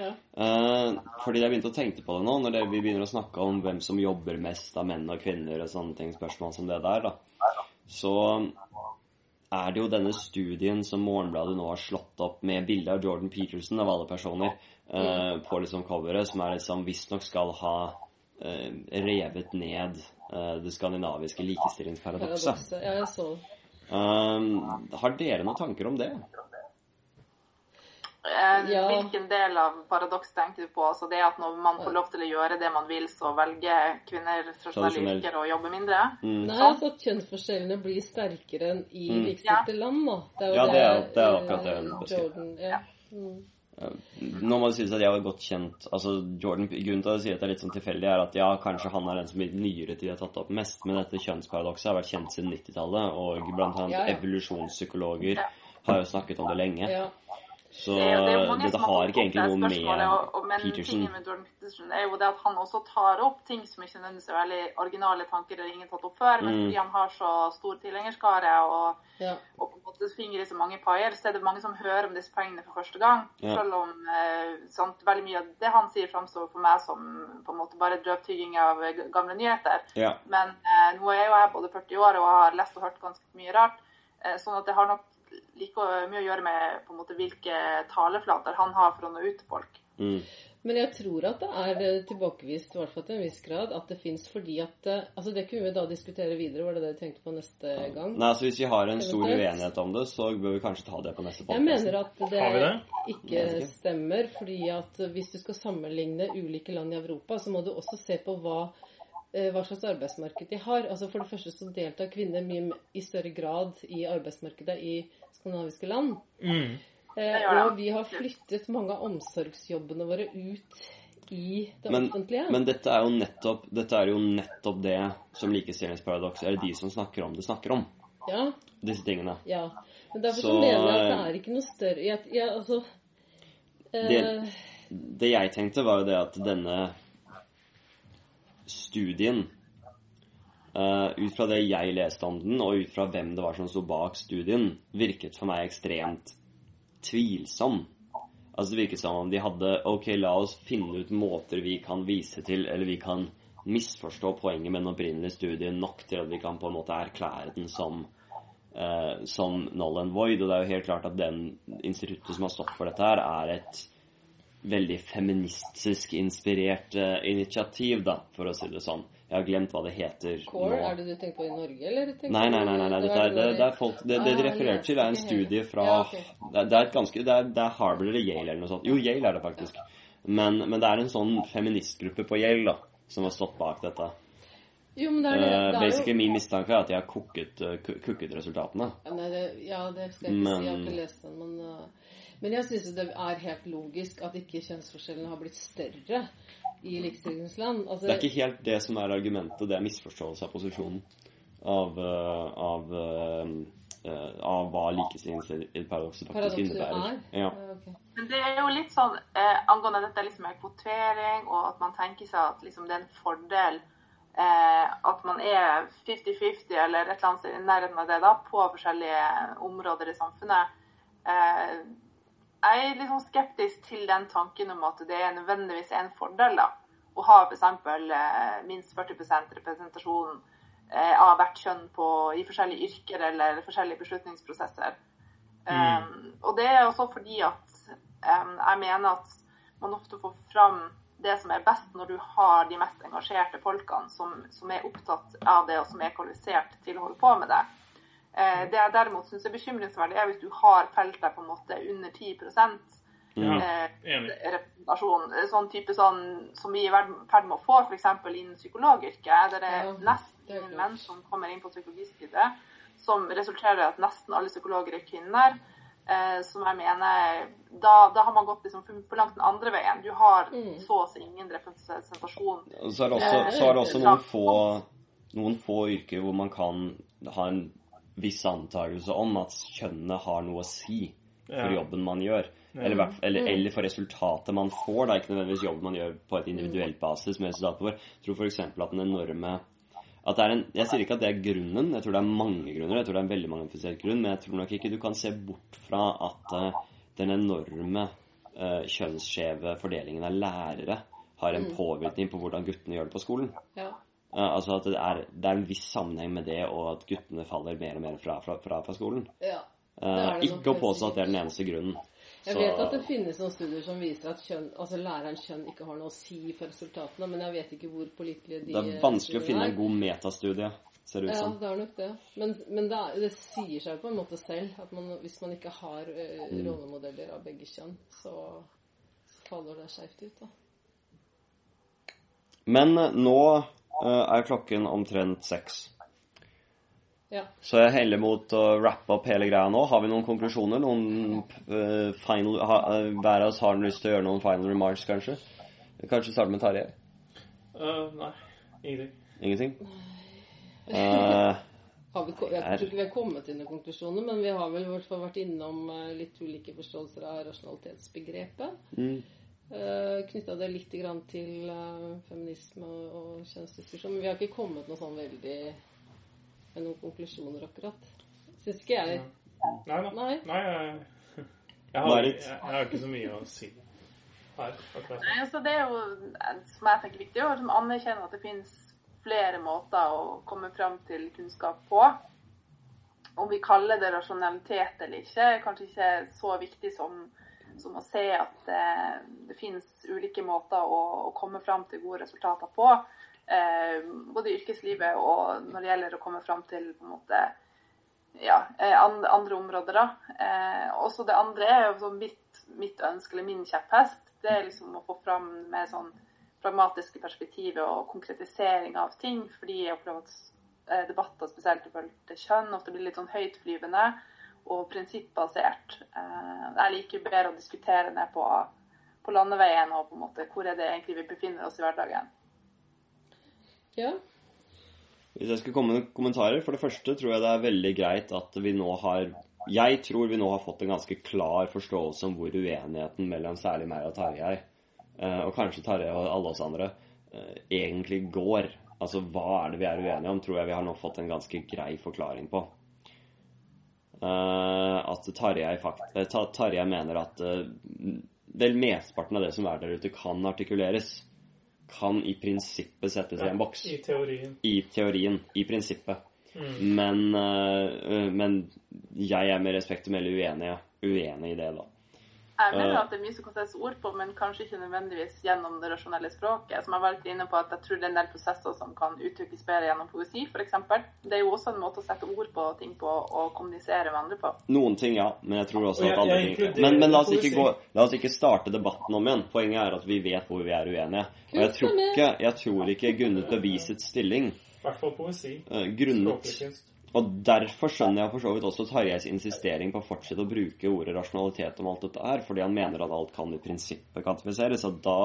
Ja. Eh, fordi jeg begynte å tenke på det nå, når det, vi begynner å snakke om hvem som jobber mest av menn og kvinner og sånne ting, spørsmål som det der, da. Så er det jo denne studien som Morgenbladet nå har slått opp med bilde av Jordan Peterson av alle personer eh, på liksom coveret, som er liksom visstnok skal ha eh, revet ned eh, det skandinaviske likestillingsparadokset. Ja, jeg så. Um, har dere noen tanker om det? Eh, Ja. Hvilken del av paradoks tenker du på? Altså det at når man får lov til å gjøre det man vil, så velger kvinner tradisjonelle yrker og jobber mindre? Mm. Nei, altså at kjønnsforskjellene blir sterkere enn i Mm. likestilte land, da. Det er jo Ja, det er- det er eh, akkurat det hun beskriver. Ja. Mm. Nå må det sies at jeg var godt kjent altså Jordan, Grunnen til at jeg sier at det er litt sånn tilfeldig, er at ja, kanskje han er den som i nyere tid har tatt opp mest, men dette kjønnsparadokset har vært kjent siden 90-tallet, og blant annet Ja, ja. evolusjonspsykologer har jo snakket om det lenge. ja. Så Det det dette har ikke egentlig noe med og, men Peterson. med Jordan Peterson er jo det at han også tar opp ting som ikke nødvendigvis er veldig originale tanker eller ingen tatt opp før, men Mm. fordi han har så stor tilhengerskare og, ja. og på en måte fingre finger i så mange paier, så er det mange som hører om disse poengene for første gang. Ja. Selv om eh, sant, veldig mye av det han sier, framstår for meg som på en måte bare drøvtygging av gamle nyheter. Ja. Men eh, nå er jo jeg både 40 år og har lest og hørt ganske mye rart. Eh, sånn at det har nok like mye å gjøre med på en måte hvilke taleflater han har for å nå ut til folk. Mm. Men jeg tror at det er eh, tilbakevist, i hvert fall til en viss grad, at det fins fordi at eh, Altså, det kunne vi da diskutere videre, var det det du tenkte på neste gang? Nei, altså Hvis vi har en stor uenighet om det, så bør vi kanskje ta det på neste Jeg mener at det det? ikke stemmer, fordi at hvis du skal sammenligne ulike land i Europa, så må du også se på hva, hva slags arbeidsmarked de har. Altså For det første så deltar kvinner mye i større grad i arbeidsmarkedet i skandinaviske land. Mm. Eh, og vi har flyttet mange av omsorgsjobbene våre ut i det Men, offentlige. men dette er jo nettopp dette er jo nettopp det som likestillingsparadokset, er de som snakker om det, snakker om. Ja, Disse tingene. ja. Men derfor så, Så, mener jeg at det eh, er ikke noe større jeg, jeg, altså, eh, Det- Det jeg tenkte, var jo det at denne studien Uh, Ut fra det jeg leste om den, og ut fra hvem det var som sto bak studien, virket for meg ekstremt tvilsom. Altså Det virket som om de hadde Ok, la oss finne ut måter vi kan vise til, eller vi kan misforstå poenget med den opprinnelige studien nok til at vi kan på en måte erklære den som uh, som null and void. Og det er jo helt klart at den instituttet som har stått for dette her, er et veldig feministisk inspirert uh, initiativ, da, for å si det sånn. Jeg har glemt hva det heter Core, nå. er det du tenker på i Norge, eller? Nei, nei, nei. nei, nei. det er, det, det er folk, det, det de Ah, refererer til, er en studie fra Ja, det, er- et ganske det er, det er Harvard eller Yale eller noe sånt. Jo, Yale er det faktisk. Men, men det er en sånn feministgruppe på Yale da, som har stått bak dette. Jo, men det er det. Eh, det er basically jo, Min mistanke er at de har kukket, eh, kukket resultatene. ja, nei, det, ja, det skal jeg ikke si. Jeg har ikke lest den, men uh, Men jeg syns det er helt logisk at ikke kjønnsforskjellene har blitt større i likestillingsland. Altså, Det er ikke helt det som er argumentet, det er misforståelse av posisjonen. Av, eh, av, eh, eh, av hva likestillingsparadokset faktisk innebærer. er. Ja. Okay. Men det er jo litt sånn eh, angående dette liksom med kvotering, og at man tenker seg at liksom, det er en fordel eh, at man er 50-50 eller et eller annet i nærheten av det da, på forskjellige områder i samfunnet. Eh, jeg er litt sånn skeptisk til den tanken om at det er nødvendigvis en fordel da, å ha f.eks. Eh, minst 40 representasjon eh, av hvert kjønn på, i forskjellige yrker eller forskjellige beslutningsprosesser. Um, og det er også fordi at um, jeg mener at man ofte får fram det som er best når du har de mest engasjerte folkene som, som er opptatt av det, og som er kvalifisert til å holde på med det. Eh, det jeg derimot syns er bekymringsverdig, er hvis du har felter på en måte under 10 Ja, eh, representasjon. Sånn type sånn som vi er i ferd med å få f.eks. innen psykologyrket. Der det er Ja, nesten ingen menn som kommer inn på psykologistudiet. Som resulterer i at nesten alle psykologer er kvinner. Eh, som jeg mener da, da har man gått liksom for, langt den andre veien. Du har Mm. så å si ingen representasjon. Så er det også, så er det også noen, få, noen få yrker hvor man kan ha en viss antakelse om at kjønnet har noe å si for Ja. jobben man gjør. Eller, eller, eller for resultatet man får. Da. Ikke nødvendigvis jobben man gjør på et individuelt basis. med resultatet vår. Jeg tror f.eks. at den enorme at det er en, Jeg sier ikke at det er grunnen, jeg tror det er mange grunner. Jeg tror det er en veldig manifisert grunn, men jeg tror nok ikke du kan se bort fra at uh, den enorme uh, kjønnsskjeve fordelingen av lærere har en påvirkning på hvordan guttene gjør det på skolen. Ja. Eh, altså at det er, det er en viss sammenheng med det og at guttene faller mer og mer fra fra, fra, fra skolen. ja. Eh, Det er det ikke å påstå at det er den eneste grunnen. Jeg vet at det finnes noen studier som viser at kjønn, altså lærerens kjønn ikke har noe å si for resultatene, men jeg vet ikke hvor pålitelige de Det er vanskelig å finne en god metastudie, ser det ut Ja, som. det er nok det. Men, men det, er- det sier seg på en måte selv at man, hvis man ikke har eh, Mm. rollemodeller av begge kjønn, så faller det skeivt ut, da. Men eh, nå eh, er klokken omtrent seks. Ja. Så jeg heller mot å wrappe opp hele greia nå. Har vi noen konklusjoner? Noen uh, final ha, uh, Hver av oss har lyst til å gjøre noen final remarks, kanskje? Kanskje starte med Tarjei? Uh, nei, ingenting. Ingenting? Uh, Har vi, jeg tror ikke vi har kommet til noen konklusjoner, men vi har vel i hvert fall vært innom eh, litt ulike forståelser av rasjonalitetsbegrepet. mm, Knytta det litt grann til eh, feminisme og, og kjønnsdiskusjon. Men vi har ikke kommet noe sånn veldig med noen konklusjoner, akkurat. Syns ikke jeg. Nei da. Nei. Nei, jeg, jeg, har, jeg, jeg har ikke så mye å si her. akkurat. Nei, altså det er jo, som jeg tenker viktig, å liksom anerkjenne at det finnes flere måter å komme fram til kunnskap på. Om vi kaller det rasjonalitet eller ikke, er kanskje ikke så viktig som, som å se at eh, det finnes ulike måter å, å komme fram til gode resultater på. Eh, både i yrkeslivet og når det gjelder å komme fram til på en måte, ja, eh, andre områder. da. Eh, også det andre er jo sånn mitt, mitt ønske, eller min kjepphest. Det er liksom å få fram med sånn pragmatiske perspektivet og konkretisering av ting. Fordi jeg opplever at eh, debatter, spesielt i forhold til kjønn, ofte blir litt sånn høytflyvende og prinsippbasert. det jeg liker bedre å diskutere ned på, på landeveien og på en måte hvor er det egentlig vi befinner oss i hverdagen. Ja. Hvis jeg skulle komme med kommentarer For det første tror jeg det er veldig greit at vi nå har Jeg tror vi nå har fått en ganske klar forståelse om hvor uenigheten mellom særlig meg og Tarjei, eh, og kanskje Tarjei og alle oss andre, eh, egentlig går. Altså hva er det vi er uenige om, tror jeg vi har nå fått en ganske grei forklaring på. Eh, at Tarjei, fakt, eh, Tarjei mener at eh, vel mesteparten av det som er der ute, kan artikuleres. Kan i prinsippet settes i en boks I teorien. i teorien, i prinsippet. Mm. Men, men jeg er med respekt å melde uenig, uenig i det, da. Jeg mener Eh. at det er mye som kan settes ord på, men kanskje ikke nødvendigvis gjennom det rasjonelle språket. Som jeg var litt inne på, at jeg tror det er en del prosesser som kan uttrykkes bedre gjennom poesi, f.eks. Det er jo også en måte å sette ord på ting på og kommunisere med andre på. Noen ting, ja, men jeg tror også at alle ting men, men la, oss ikke gå, la oss ikke starte debatten om igjen. Poenget er at vi vet hvor vi er uenige. Og jeg tror ikke, jeg tror ikke grunnet bevisets stilling I hvert fall poesi. øh, grunnet. Og derfor skjønner jeg for så vidt også Tarjeis insistering på å fortsette å bruke ordet rasjonalitet om alt dette her, fordi han mener at alt kan i prinsippet kvantifiseres, og da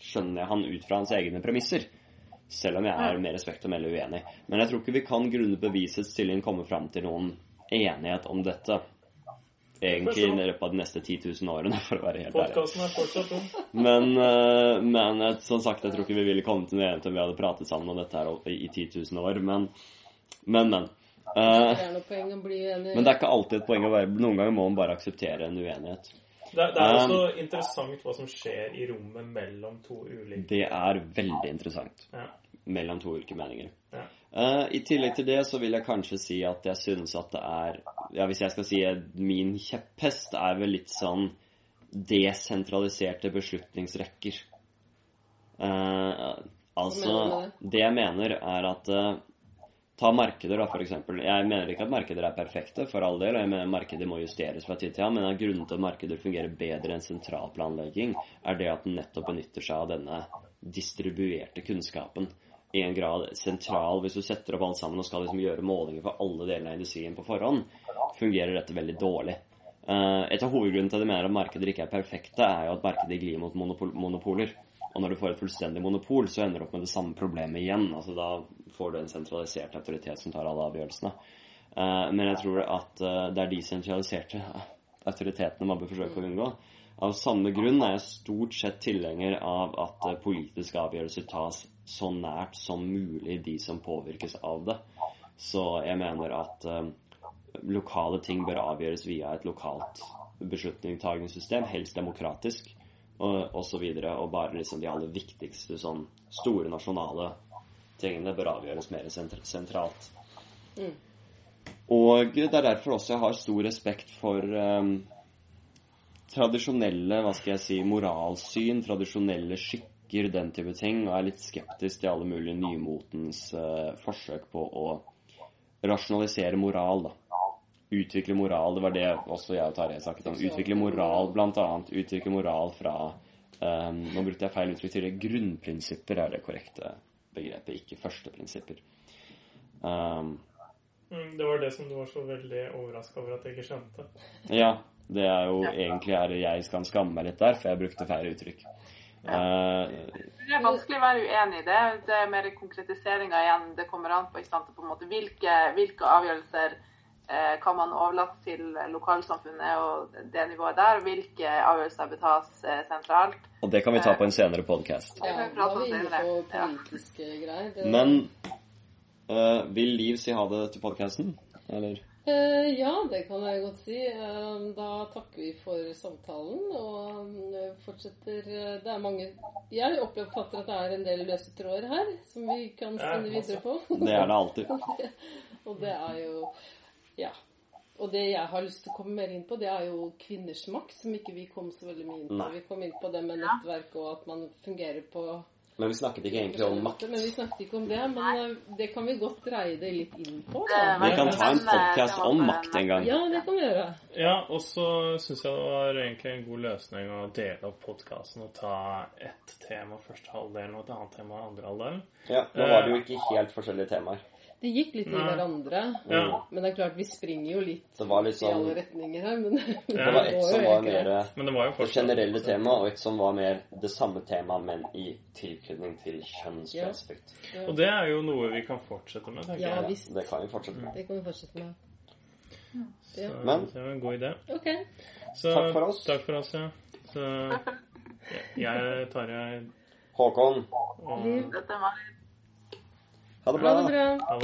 skjønner jeg han ut fra hans egne premisser. Selv om jeg er med respekt å melde uenig. Men jeg tror ikke vi kan grunnet bevisets stilling komme fram til noen enighet om dette. Egentlig i løpet av de neste 10 000 årene, for å være helt ærlig. Men, øh, men eh, som sagt, jeg tror ikke vi ville kommet til noe enighet om vi hadde pratet sammen om dette her i 10 000 år, men Men, men. Uh, Det er noe poeng å bli enig. men det er ikke alltid et poeng å være Noen ganger må man bare akseptere en uenighet. Det, det er Um, også interessant hva som skjer i rommet mellom to ulike Det er veldig interessant. ja. Mellom to ulike meninger. Ja. Uh, I tillegg til det så vil jeg kanskje si at jeg synes at det er Ja, hvis jeg skal si min kjepphest, er vel litt sånn desentraliserte beslutningsrekker. Uh, altså Det jeg mener, er at eh, Ta markeder, da, f.eks. Jeg mener ikke at markeder er perfekte, for all del. og Jeg mener markeder må justeres fra tid til annen, men grunnen til at markeder fungerer bedre enn sentralplanlegging, er det at den nettopp benytter seg av denne distribuerte kunnskapen. I en grad sentral, Hvis du setter opp alt sammen og skal liksom gjøre målinger for alle delene av industrien på forhånd, fungerer dette veldig dårlig. Eh, Et av hovedgrunnene til at jeg mener at markeder ikke er perfekte, er jo at markedet glir mot monopol monopoler. Og når du får et fullstendig monopol, så ender du opp med det samme problemet igjen. Altså Da får du en sentralisert autoritet som tar alle avgjørelsene. Eh, Men jeg tror at eh, det er de sentraliserte autoritetene man bør forsøke å unngå. Av samme grunn er jeg stort sett tilhenger av at eh, politiske avgjørelser tas så nært som mulig de som påvirkes av det. Så jeg mener at lokale ting bør avgjøres via et lokalt beslutningstagingssystem, helst demokratisk, og osv. Og, og bare liksom de aller viktigste sånn store nasjonale tingene bør avgjøres mer sentralt. Mm. Og det er derfor også jeg har stor respekt for um, tradisjonelle, hva skal jeg si, moralsyn, tradisjonelle skikker, den type ting, og er litt skeptisk til alle mulige nymotens uh, forsøk på å rasjonalisere moral, da. Utvikle moral, det var det også jeg og Tarjei snakket om. Utvikle moral, blant annet. Utvikle moral fra um, Nå brukte jeg feil uttrykk tidligere. Grunnprinsipper er det korrekte begrepet, ikke førsteprinsipper. Um, Mm, Det var det som du var så veldig overraska over at jeg ikke skjønte. Ja, det er jo egentlig er jeg skal skamme meg litt der, for jeg brukte feil uttrykk. Uh, Det er vanskelig å være uenig i det. Det er mer konkretiseringa igjen det kommer an på. ikke sant? På en måte, hvilke, hvilke avgjørelser eh, kan man overlate til lokalsamfunnet og det nivået der? Hvilke avgjørelser bør tas eh, sentralt? og det kan vi ta på en senere podkast. Ja, da er vi inne på Ja. politiske greier. Det- Men uh, vil Liv si ha det til podkasten? Eller? Uh, ja, det kan jeg godt si. Uh, da takker vi for samtalen og eh, fortsetter eh, Det er mange Jeg oppfatter at det er en del løse tråder her som vi kan sende spenne videre på. Det er det alltid. og det er jo Ja. Og det jeg har lyst til å komme mer inn på, det er jo kvinners makt, som ikke vi kom så veldig mye inn på. Nei. Vi kom inn på det med nettverk og at man fungerer på Men vi snakket ikke egentlig om makt. Men vi snakket ikke om det. Men eh, det kan vi godt dreie det litt inn på. Da. Vi kan ta en spennende podkast om makt en gang. Ja, det kan vi gjøre. Ja, og så syns jeg det var egentlig en god løsning å dele opp podkasten og ta ett tema første halvdelen og et annet tema andre halvdelen. Ja, Nå var det jo ikke helt forskjellige temaer. Det gikk litt i Nei. hverandre. Ja. Men det er klart, vi springer jo litt Det var litt i sånn alle retninger her. Men Det var et som var mer Men det var det generelle temaet, og et som var mer det samme temaet, men i tilknytning til kjønn Ja. Og det er jo noe vi kan fortsette med, tenker Ja jeg. visst. Det kan vi fortsette med. Det kan vi fortsette med. Så Ja. Men- det var en god idé. Okay. Så, Takk for oss. Takk for oss, ja. Så jeg tar jeg Håkon, og ha det Ha det bra. bra.